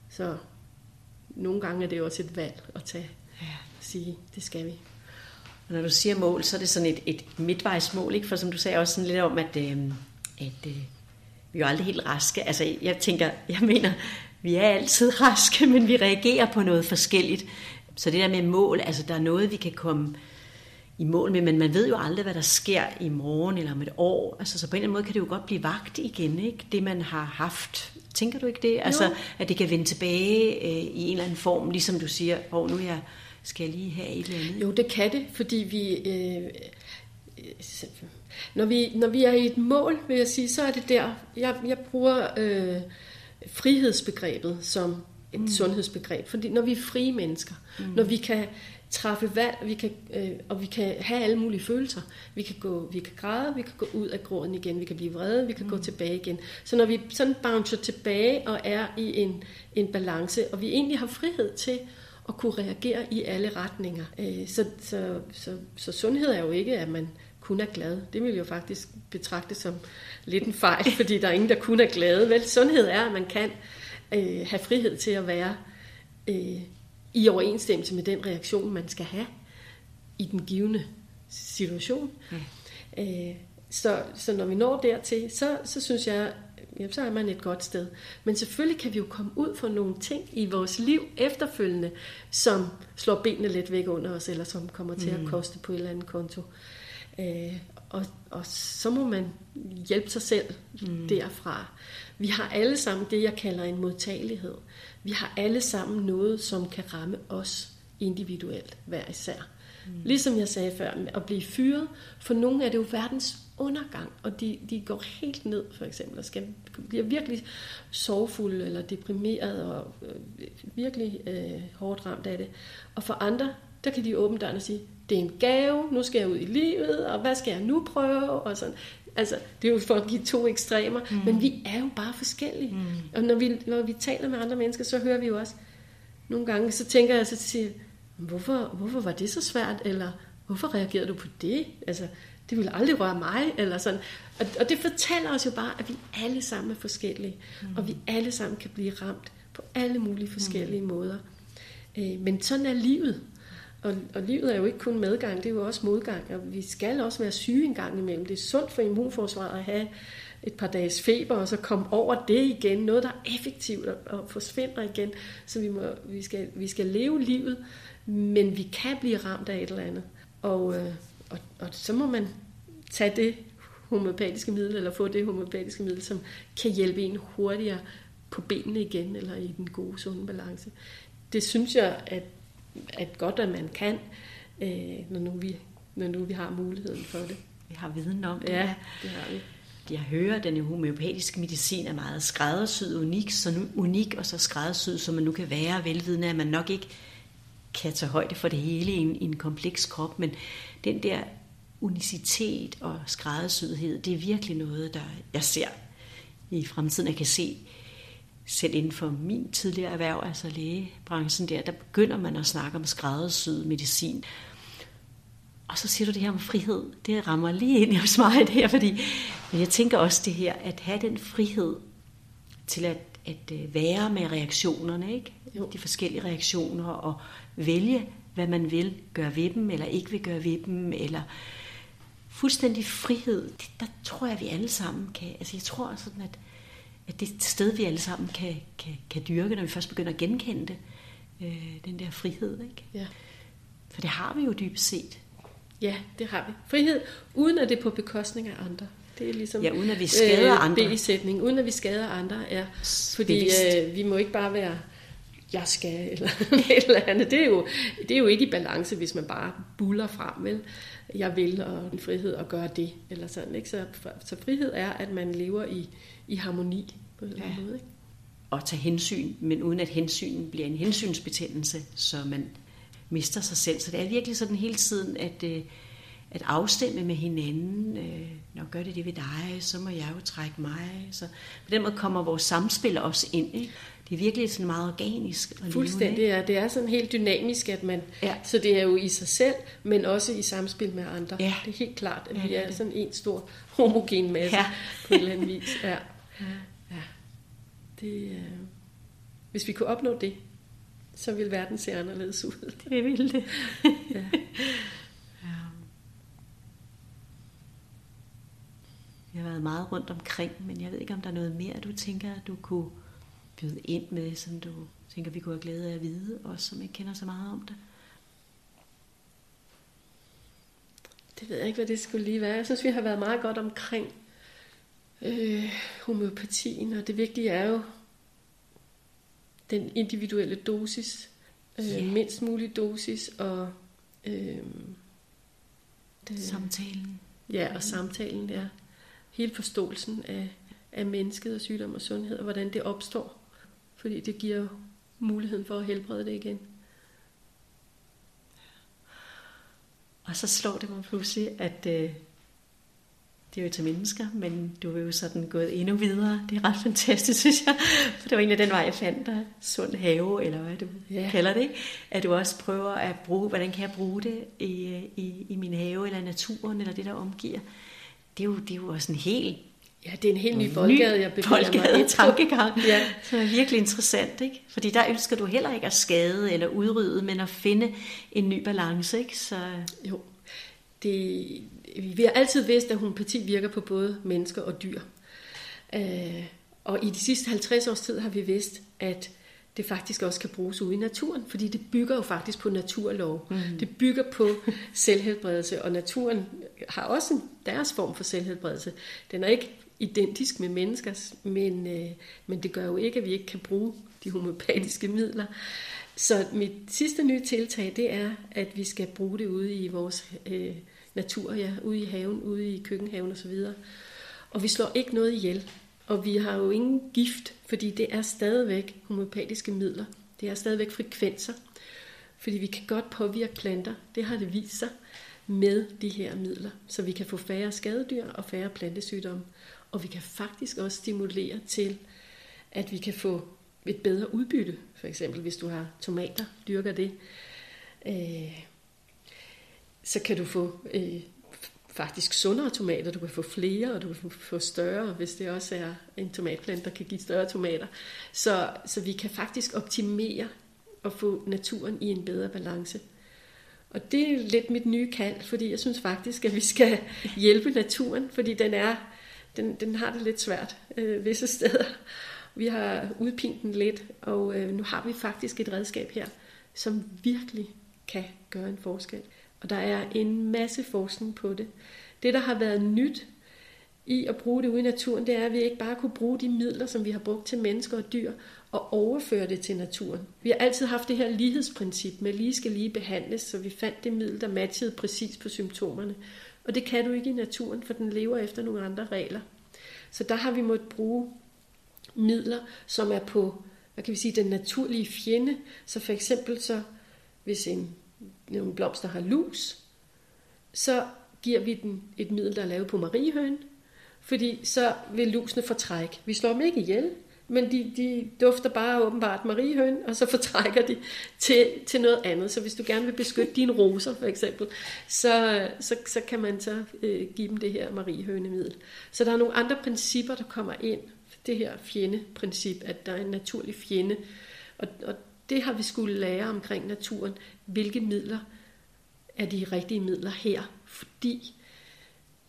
Så nogle gange er det også et valg at tage. Ja. Sige, det skal vi. Og når du siger mål, så er det sådan et, et midtvejsmål, ikke? For som du sagde også sådan lidt om, at, øh, at øh, vi er jo aldrig helt raske. Altså, jeg tænker, jeg mener, vi er altid raske, men vi reagerer på noget forskelligt. Så det der med mål, altså der er noget, vi kan komme i mål med, men man ved jo aldrig, hvad der sker i morgen eller om et år. Altså, så på en eller anden måde kan det jo godt blive vagt igen, ikke? det man har haft. Tænker du ikke det? Altså, jo. at det kan vende tilbage øh, i en eller anden form, ligesom du siger, hvor oh, nu er jeg skal jeg lige have et eller andet? Jo, det kan det, fordi vi... Øh, når vi, når vi er i et mål, vil jeg sige, så er det der, jeg, jeg bruger øh, frihedsbegrebet som et mm. sundhedsbegreb. Fordi når vi er frie mennesker, mm. når vi kan træffe valg, vi kan, øh, og vi kan have alle mulige følelser. Vi kan, gå, vi kan græde, vi kan gå ud af gråden igen, vi kan blive vrede, vi kan mm. gå tilbage igen. Så når vi sådan bouncer tilbage og er i en, en balance, og vi egentlig har frihed til at kunne reagere i alle retninger. Øh, så, så, så, så sundhed er jo ikke, at man kun er glad. Det vil jo faktisk betragte som lidt en fejl, fordi der er ingen, der kun er glade. Vel, sundhed er, at man kan øh, have frihed til at være øh, i overensstemmelse med den reaktion, man skal have i den givende situation. Mm. Øh, så, så når vi når dertil, så, så synes jeg, jamen, så er man et godt sted. Men selvfølgelig kan vi jo komme ud for nogle ting i vores liv efterfølgende, som slår benene lidt væk under os, eller som kommer til mm. at koste på et eller andet konto. Øh, og, og så må man hjælpe sig selv mm. derfra. Vi har alle sammen det, jeg kalder en modtagelighed. Vi har alle sammen noget, som kan ramme os individuelt, hver især. Mm. Ligesom jeg sagde før, at blive fyret, for nogle er det jo verdens undergang, og de, de går helt ned, for eksempel, og skal, bliver virkelig sorgfulde eller deprimeret og øh, virkelig øh, hårdt ramt af det. Og for andre, der kan de åbne døren og sige, det er en gave, nu skal jeg ud i livet, og hvad skal jeg nu prøve? Og sådan. Altså, det er jo for at give to ekstremer, mm. men vi er jo bare forskellige. Mm. Og når vi, når vi taler med andre mennesker, så hører vi jo også, nogle gange, så tænker jeg, så siger hvorfor, hvorfor var det så svært? Eller hvorfor reagerede du på det? Altså, det ville aldrig røre mig, eller sådan. Og, og det fortæller os jo bare, at vi alle sammen er forskellige, mm. og vi alle sammen kan blive ramt på alle mulige forskellige mm. måder. Øh, men sådan er livet. Og, og livet er jo ikke kun medgang, det er jo også modgang, og vi skal også være syge en gang imellem. Det er sundt for immunforsvaret at have et par dages feber, og så komme over det igen. Noget, der er effektivt og, og forsvinder igen. Så vi, må, vi, skal, vi skal leve livet, men vi kan blive ramt af et eller andet. Og, øh, og, og så må man tage det homopatiske middel, eller få det homopatiske middel, som kan hjælpe en hurtigere på benene igen, eller i den gode, sunde balance. Det synes jeg, at at godt, at man kan, øh, når, nu vi, når nu vi har muligheden for det. Vi har viden om det. Ja, det har vi. Jeg hører, at den homøopatiske medicin er meget skræddersyet, unik, så nu, unik og så skræddersyet, som man nu kan være, velvidende, at man nok ikke kan tage højde for det hele i en, i en kompleks krop, men den der unicitet og skræddersyethed, det er virkelig noget, der jeg ser i fremtiden. Jeg kan se selv inden for min tidligere erhverv, altså lægebranchen der, der begynder man at snakke om skræddersyet medicin. Og så siger du det her om frihed. Det rammer lige ind hos mig det her, fordi men jeg tænker også det her, at have den frihed til at, at øh, være med reaktionerne, ikke? Jo. de forskellige reaktioner, og vælge, hvad man vil gøre ved dem, eller ikke vil gøre ved dem, eller fuldstændig frihed, det, der tror jeg, vi alle sammen kan. Altså jeg tror sådan, at at det er et sted, vi alle sammen kan, kan, kan dyrke, når vi først begynder at genkende det. Øh, den der frihed, ikke? Ja. For det har vi jo dybest set. Ja, det har vi. Frihed, uden at det er på bekostning af andre. Det er ligesom ja, uden at vi skader øh, andre. B-sætning, uden at vi skader andre, ja. Fordi øh, vi må ikke bare være, jeg skal, eller et eller andet. Det er, jo, det er jo ikke i balance, hvis man bare buller frem, vel? Jeg vil, og en frihed at gøre det, eller sådan, ikke? Så, så frihed er, at man lever i, i harmoni på en eller anden ja. måde. Ikke? Og tage hensyn, men uden at hensyn bliver en hensynsbetændelse, så man mister sig selv. Så det er virkelig sådan hele tiden at, øh, at afstemme med hinanden. Øh, når gør det det ved dig, så må jeg jo trække mig. Så på den måde kommer vores samspil også ind. Ikke? Det er virkelig sådan meget organisk. At Fuldstændig, ja. Det er sådan helt dynamisk, at man, ja. så det er jo i sig selv, men også i samspil med andre. Ja. Det er helt klart, at ja, vi er det. sådan en stor homogen masse ja. på en eller anden vis. Ja. Ja. Det, øh, hvis vi kunne opnå det, så ville verden se anderledes ud. Det ville det. ja. Jeg har været meget rundt omkring, men jeg ved ikke, om der er noget mere, du tænker, du kunne byde ind med, som du tænker, vi kunne have glæde af at vide, os som ikke kender så meget om det? Det ved jeg ikke, hvad det skulle lige være. Jeg synes, vi har været meget godt omkring øh, homeopatien, og det vigtige er jo den individuelle dosis, øh, yeah. mindst mulig dosis, og øh, det, samtalen. Ja, og samtalen, ja. Hele forståelsen af, af mennesket og sygdom og sundhed, og hvordan det opstår. Fordi det giver muligheden for at helbrede det igen. Og så slår det mig pludselig, at øh, det er jo til mennesker, men du er jo sådan gået endnu videre. Det er ret fantastisk, synes jeg. For det var egentlig den vej, jeg fandt dig. Sund have, eller hvad du ja. kalder det. Ikke? At du også prøver at bruge, hvordan kan jeg bruge det i, i, i min have, eller naturen, eller det, der omgiver. Det er jo, det er jo også en helt Ja, det er en helt ny boldgade, jeg bevæger mig i. tankegang, ja. som er virkelig interessant. Ikke? Fordi der ønsker du heller ikke at skade eller udrydde, men at finde en ny balance. Ikke? Så... Jo, det, vi har altid vidst, at homopati virker på både mennesker og dyr. Øh, og i de sidste 50 års tid har vi vidst, at det faktisk også kan bruges ude i naturen, fordi det bygger jo faktisk på naturlov. Mm. Det bygger på selvhelbredelse, og naturen har også en, deres form for selvhelbredelse. Den er ikke identisk med menneskers, men, øh, men det gør jo ikke, at vi ikke kan bruge de homopatiske midler. Så mit sidste nye tiltag, det er, at vi skal bruge det ude i vores øh, natur, ja, ude i haven, ude i køkkenhaven osv. Og vi slår ikke noget ihjel. Og vi har jo ingen gift, fordi det er stadigvæk homopatiske midler. Det er stadigvæk frekvenser. Fordi vi kan godt påvirke planter. Det har det vist sig med de her midler. Så vi kan få færre skadedyr og færre plantesygdomme. Og vi kan faktisk også stimulere til, at vi kan få et bedre udbytte. For eksempel hvis du har tomater, dyrker det. Øh, så kan du få øh, faktisk sundere tomater. Du kan få flere, og du kan få større, hvis det også er en tomatplante, der kan give større tomater. Så, så vi kan faktisk optimere og få naturen i en bedre balance. Og det er lidt mit nye kald, fordi jeg synes faktisk, at vi skal hjælpe naturen, fordi den er den, den har det lidt svært øh, visse steder. Vi har udpint den lidt, og øh, nu har vi faktisk et redskab her, som virkelig kan gøre en forskel. Og der er en masse forskning på det. Det, der har været nyt i at bruge det ude i naturen, det er, at vi ikke bare kunne bruge de midler, som vi har brugt til mennesker og dyr, og overføre det til naturen. Vi har altid haft det her lighedsprincip med lige skal lige behandles, så vi fandt det middel, der matchede præcis på symptomerne. Og det kan du ikke i naturen, for den lever efter nogle andre regler. Så der har vi måttet bruge midler, som er på, hvad kan vi sige, den naturlige fjende. Så for eksempel så, hvis en, nogle blomster har lus, så giver vi den et middel, der er lavet på mariehøen, fordi så vil lusene fortrække. Vi slår dem ikke ihjel, men de, de dufter bare åbenbart mariehøn, og så fortrækker de til, til noget andet. Så hvis du gerne vil beskytte dine roser, for eksempel, så, så, så kan man så øh, give dem det her mariehønemiddel. Så der er nogle andre principper, der kommer ind. Det her fjendeprincip, at der er en naturlig fjende. Og, og det har vi skulle lære omkring naturen. Hvilke midler er de rigtige midler her? Fordi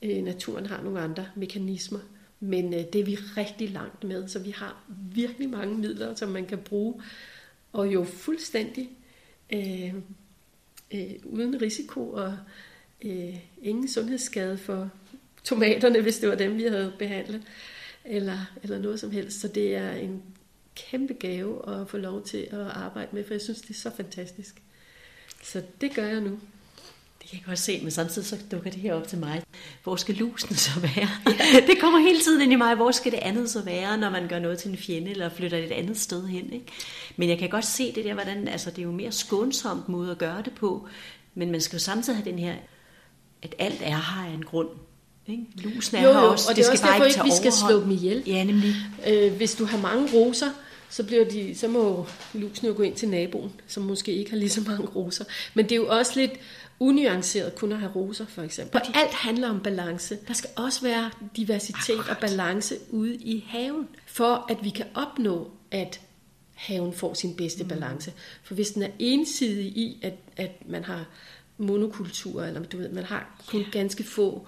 øh, naturen har nogle andre mekanismer. Men øh, det er vi rigtig langt med, så vi har virkelig mange midler, som man kan bruge, og jo fuldstændig øh, øh, uden risiko og øh, ingen sundhedsskade for tomaterne, hvis det var dem, vi havde behandlet, eller, eller noget som helst. Så det er en kæmpe gave at få lov til at arbejde med, for jeg synes, det er så fantastisk. Så det gør jeg nu. Kan jeg godt se, men samtidig så dukker det her op til mig. Hvor skal lusen så være? Ja. det kommer hele tiden ind i mig. Hvor skal det andet så være, når man gør noget til en fjende, eller flytter et andet sted hen? Ikke? Men jeg kan godt se det der, hvordan, altså det er jo mere skånsomt måde at gøre det på, men man skal jo samtidig have den her, at alt er her af en grund. Ikke? Lusen er jo, jo, her også. og det, det er også derfor ikke, vi skal slå dem ihjel. Ja, nemlig. Øh, hvis du har mange roser, så, bliver de, så må lusen jo gå ind til naboen, som måske ikke har lige så mange roser. Men det er jo også lidt unuanceret kun at have roser, for eksempel. Og alt handler om balance. Der skal også være diversitet Akkurat. og balance ude i haven, for at vi kan opnå, at haven får sin bedste mm. balance. For hvis den er ensidig i, at, at man har monokultur, eller du ved, man har kun yeah. ganske få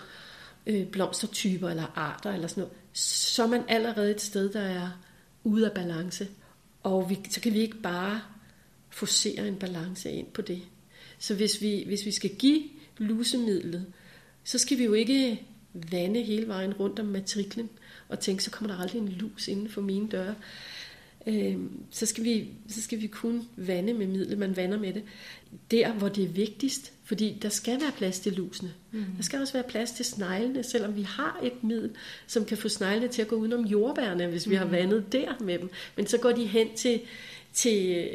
øh, blomstertyper eller arter, eller sådan noget, så er man allerede et sted, der er ude af balance. Og vi, så kan vi ikke bare forsere en balance ind på det. Så hvis vi, hvis vi skal give lusemidlet, så skal vi jo ikke vande hele vejen rundt om matriklen og tænke, så kommer der aldrig en lus inden for mine døre. Øh, så, skal vi, så skal vi kun vande med midlet, man vander med det. Der, hvor det er vigtigst, fordi der skal være plads til lusene. Mm. Der skal også være plads til sneglene, selvom vi har et middel, som kan få sneglene til at gå udenom jordbærne, hvis vi har mm. vandet der med dem. Men så går de hen til til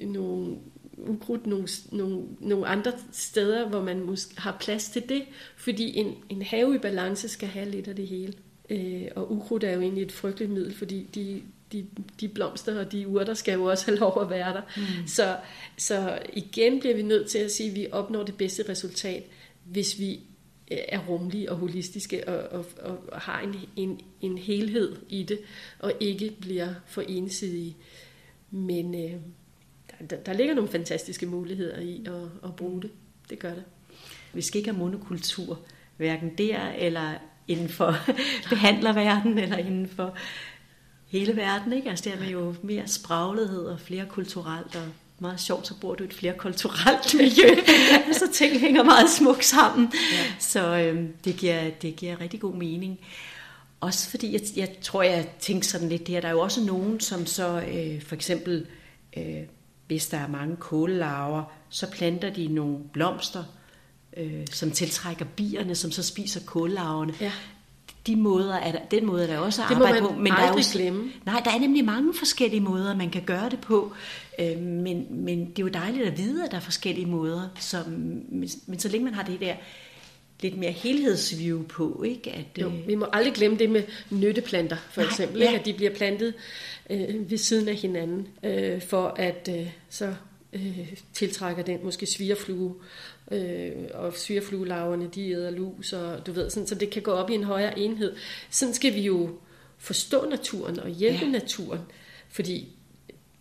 øh, nogle ukrudt nogle, nogle, nogle andre steder, hvor man måske har plads til det, fordi en, en have i balance skal have lidt af det hele. Øh, og ukrudt er jo egentlig et frygteligt middel, fordi de, de, de blomster og de urter skal jo også have lov at være der. Mm. Så, så igen bliver vi nødt til at sige, at vi opnår det bedste resultat, hvis vi øh, er rummelige og holistiske og, og, og har en, en, en helhed i det, og ikke bliver for ensidige. Men øh, der, der ligger nogle fantastiske muligheder i at, at bruge det. Det gør det. Vi skal ikke have monokultur, hverken der eller inden for behandlerverden eller inden for hele verden. Ikke? Altså der med jo mere spraglighed og flere kulturelt og meget sjovt, så bor du i et flere kulturelt miljø, så ting hænger meget smukt sammen. Ja. Så øhm, det, giver, det giver rigtig god mening. Også fordi, jeg, jeg tror, jeg tænker sådan lidt der, der er jo også nogen, som så øh, for eksempel, øh, hvis der er mange kålelarver, så planter de nogle blomster, øh, som tiltrækker bierne, som så spiser kållarverne. Ja de måder er der, den måde er der også at det arbejde på. Men der er jo, glemme. Nej, der er nemlig mange forskellige måder, man kan gøre det på. Øh, men, men det er jo dejligt at vide, at der er forskellige måder. Som, men, men så længe man har det der lidt mere helhedsview på, ikke? At, jo, øh, vi må aldrig glemme det med nytteplanter, for nej, eksempel, ja. ikke? at de bliver plantet øh, ved siden af hinanden, øh, for at øh, så øh, tiltrækker den måske svigerflue, øh, og svigerfluelarverne, de æder lus, og du ved, sådan, så det kan gå op i en højere enhed. Sådan skal vi jo forstå naturen og hjælpe ja. naturen, fordi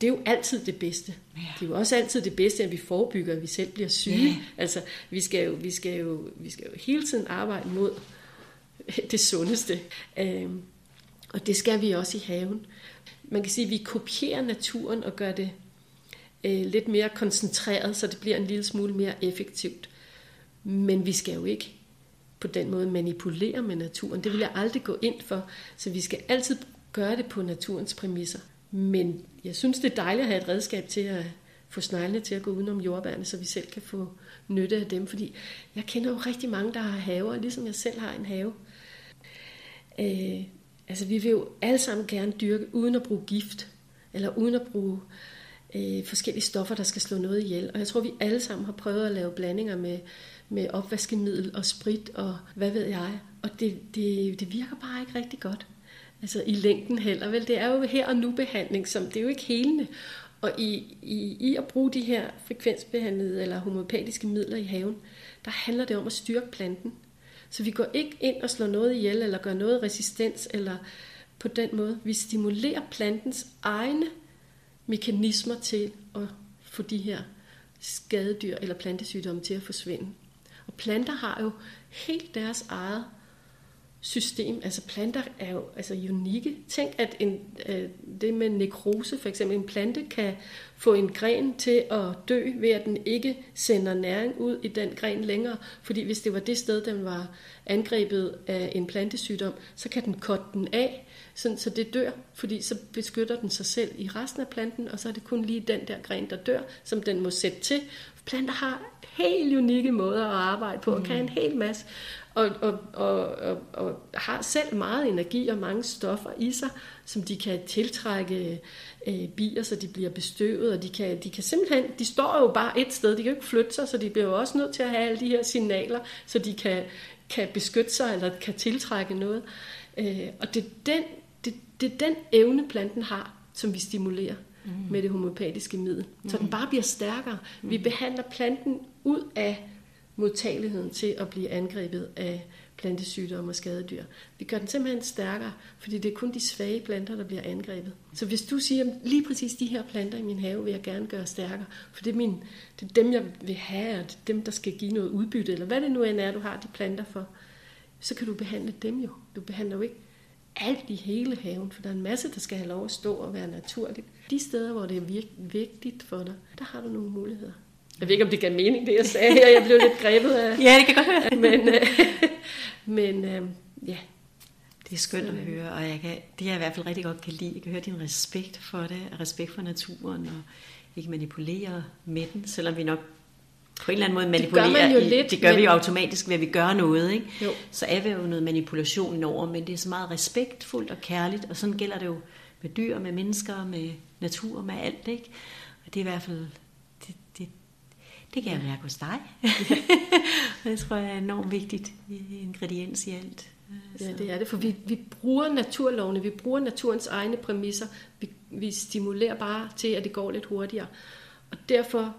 det er jo altid det bedste. Ja. Det er jo også altid det bedste, at vi forebygger, at vi selv bliver syge. Ja. Altså, vi skal, jo, vi, skal jo, vi skal jo hele tiden arbejde mod det sundeste. Øhm, og det skal vi også i haven. Man kan sige, at vi kopierer naturen og gør det øh, lidt mere koncentreret, så det bliver en lille smule mere effektivt. Men vi skal jo ikke på den måde manipulere med naturen. Det vil jeg aldrig gå ind for. Så vi skal altid gøre det på naturens præmisser. Men jeg synes, det er dejligt at have et redskab til at få sneglene til at gå udenom jordbærne, så vi selv kan få nytte af dem. Fordi jeg kender jo rigtig mange, der har haver, ligesom jeg selv har en have. Øh, altså vi vil jo alle sammen gerne dyrke uden at bruge gift, eller uden at bruge øh, forskellige stoffer, der skal slå noget ihjel. Og jeg tror, vi alle sammen har prøvet at lave blandinger med, med opvaskemiddel og sprit og hvad ved jeg. Og det, det, det virker bare ikke rigtig godt. Altså i længden heller. Vel, det er jo her og nu behandling, som det er jo ikke helende. Og i, i, i at bruge de her frekvensbehandlede eller homopatiske midler i haven, der handler det om at styrke planten. Så vi går ikke ind og slår noget ihjel, eller gør noget resistens, eller på den måde. Vi stimulerer plantens egne mekanismer til at få de her skadedyr eller plantesygdomme til at forsvinde. Og planter har jo helt deres eget system. Altså planter er jo altså unikke. Tænk, at en, øh, det med nekrose, for eksempel en plante, kan få en gren til at dø, ved at den ikke sender næring ud i den gren længere. Fordi hvis det var det sted, den var angrebet af en plantesygdom, så kan den kotte den af, sådan, så det dør, fordi så beskytter den sig selv i resten af planten, og så er det kun lige den der gren, der dør, som den må sætte til. Planter har helt unikke måder at arbejde på, og kan en hel masse, og, og, og, og, og har selv meget energi og mange stoffer i sig, som de kan tiltrække øh, bier, så de bliver bestøvet, og de kan, de kan simpelthen, de står jo bare et sted, de kan jo ikke flytte sig, så de bliver jo også nødt til at have alle de her signaler, så de kan, kan beskytte sig, eller kan tiltrække noget. Øh, og det er den det, det er den evne, planten har, som vi stimulerer mm. med det homopatiske middel. Mm. Så den bare bliver stærkere. Mm. Vi behandler planten ud af modtageligheden til at blive angrebet af plantesygdomme og skadedyr. Vi gør den simpelthen stærkere, fordi det er kun de svage planter, der bliver angrebet. Så hvis du siger, lige præcis de her planter i min have vil jeg gerne gøre stærkere, for det er, min, det er dem, jeg vil have, og det er dem, der skal give noget udbytte, eller hvad det nu end er, du har de planter for, så kan du behandle dem jo. Du behandler jo ikke alt i hele haven, for der er en masse, der skal have lov at stå og være naturligt. De steder, hvor det er vir- vigtigt for dig, der har du nogle muligheder. Jeg ved ikke, om det gav mening, det jeg sagde her. Jeg blev lidt grebet af... ja, det kan godt høre. men, øh, men øh, ja. Det er skønt at høre, og jeg kan, det jeg i hvert fald rigtig godt kan lide, jeg kan høre din respekt for det, respekt for naturen, og ikke manipulere med den, selvom vi nok på en eller anden måde manipulerer. Det gør man jo i, lidt. Det gør men... vi jo automatisk ved, at vi gør noget. Ikke? Jo. Så er vi jo noget manipulation over, men det er så meget respektfuldt og kærligt, og sådan gælder det jo med dyr, med mennesker, med natur, med alt, ikke? Og det er i hvert fald, det, det, det kan jeg mærke hos dig. det tror jeg er enormt vigtigt ingrediens i alt. Ja, det er det, for vi, vi bruger naturlovene, vi bruger naturens egne præmisser, vi, vi stimulerer bare til, at det går lidt hurtigere. Og derfor,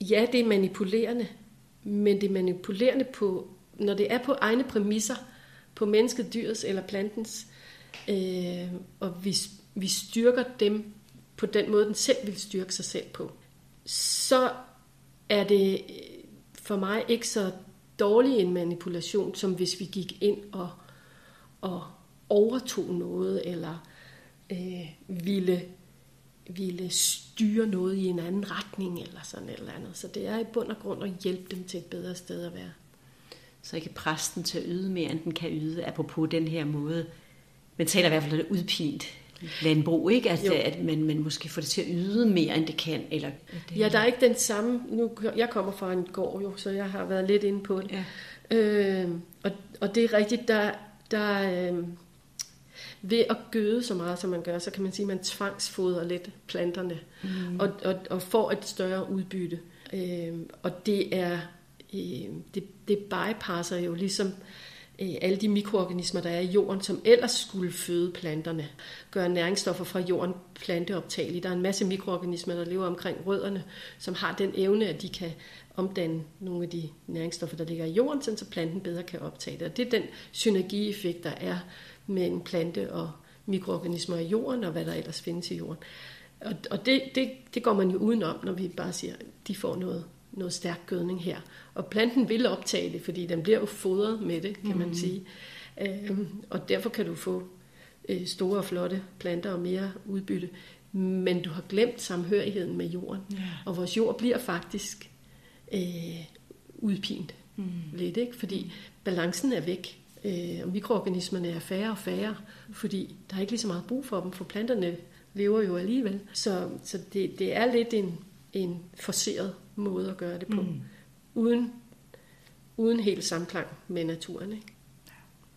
ja, det er manipulerende, men det er manipulerende på, når det er på egne præmisser, på mennesket, dyrets eller plantens, øh, og vi, vi styrker dem på den måde, den selv vil styrke sig selv på, så er det for mig ikke så dårlig en manipulation, som hvis vi gik ind og, og overtog noget, eller øh, ville, ville styre noget i en anden retning, eller sådan et eller andet. Så det er i bund og grund at hjælpe dem til et bedre sted at være. Så ikke præsten til at yde mere, end den kan yde, apropos den her måde. Man taler i hvert fald udpint landbrug, ikke? At, at man, man måske får det til at yde mere, end det kan. Eller, det... Ja, der er ikke den samme... Nu, jeg kommer fra en gård jo, så jeg har været lidt inde på det. Ja. Øh, og, og det er rigtigt, der, der øh, ved at gøde så meget, som man gør, så kan man sige, at man tvangsfoder lidt planterne, mm. og, og, og får et større udbytte. Øh, og det er... Øh, det, det bypasser jo ligesom Øh, alle de mikroorganismer, der er i jorden, som ellers skulle føde planterne, gøre næringsstoffer fra jorden planteoptagelige. Der er en masse mikroorganismer, der lever omkring rødderne, som har den evne, at de kan omdanne nogle af de næringsstoffer, der ligger i jorden, så planten bedre kan optage det. Og det er den synergieffekt, der er mellem plante og mikroorganismer i jorden, og hvad der ellers findes i jorden. Og, og det, det, det går man jo udenom, når vi bare siger, at de får noget noget stærk gødning her. Og planten vil optage det, fordi den bliver jo fodret med det, kan mm. man sige. Øhm, og derfor kan du få øh, store og flotte planter og mere udbytte. Men du har glemt samhørigheden med jorden. Yeah. Og vores jord bliver faktisk øh, udpint mm. lidt, ikke? fordi balancen er væk. Øh, og mikroorganismerne er færre og færre, fordi der er ikke lige så meget brug for dem, for planterne lever jo alligevel. Så, så det, det er lidt en, en forceret måde at gøre det på. Mm. Uden, uden helt samklang med naturen. Ikke?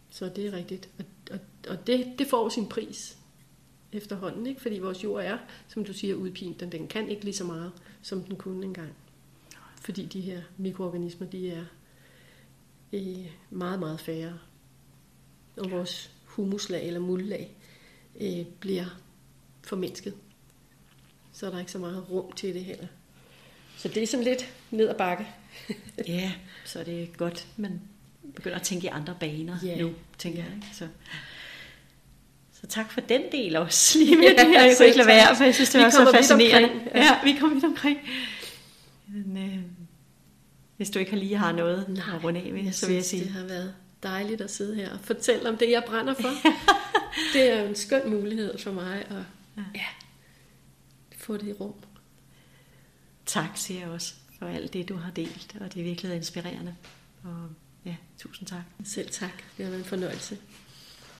Så det er rigtigt. Og, og, og det, det får sin pris efterhånden, ikke? fordi vores jord er, som du siger, udpint. Den, den kan ikke lige så meget, som den kunne engang. Fordi de her mikroorganismer, de er meget, meget færre. Og vores humuslag eller muldlag øh, bliver formindsket. Så er der ikke så meget rum til det heller. Så det er sådan lidt ned ad bakke. ja, så det er godt, man begynder at tænke i andre baner ja. nu, tænker jeg. Ikke? Så. Så tak for den del også, lige med ja, det her. Jeg kunne ikke lade være, for jeg synes, det var så fascinerende. Ja. ja, vi kommer vidt omkring. Men, øh, hvis du ikke lige har noget Nej, at runde af med, så vil jeg sige. det har været dejligt at sidde her og fortælle om det, jeg brænder for. det er jo en skøn mulighed for mig at ja, få det i rum. Tak, siger jeg også, for alt det, du har delt, og det er virkelig inspirerende. Og ja, tusind tak. Selv tak. Det har været en fornøjelse.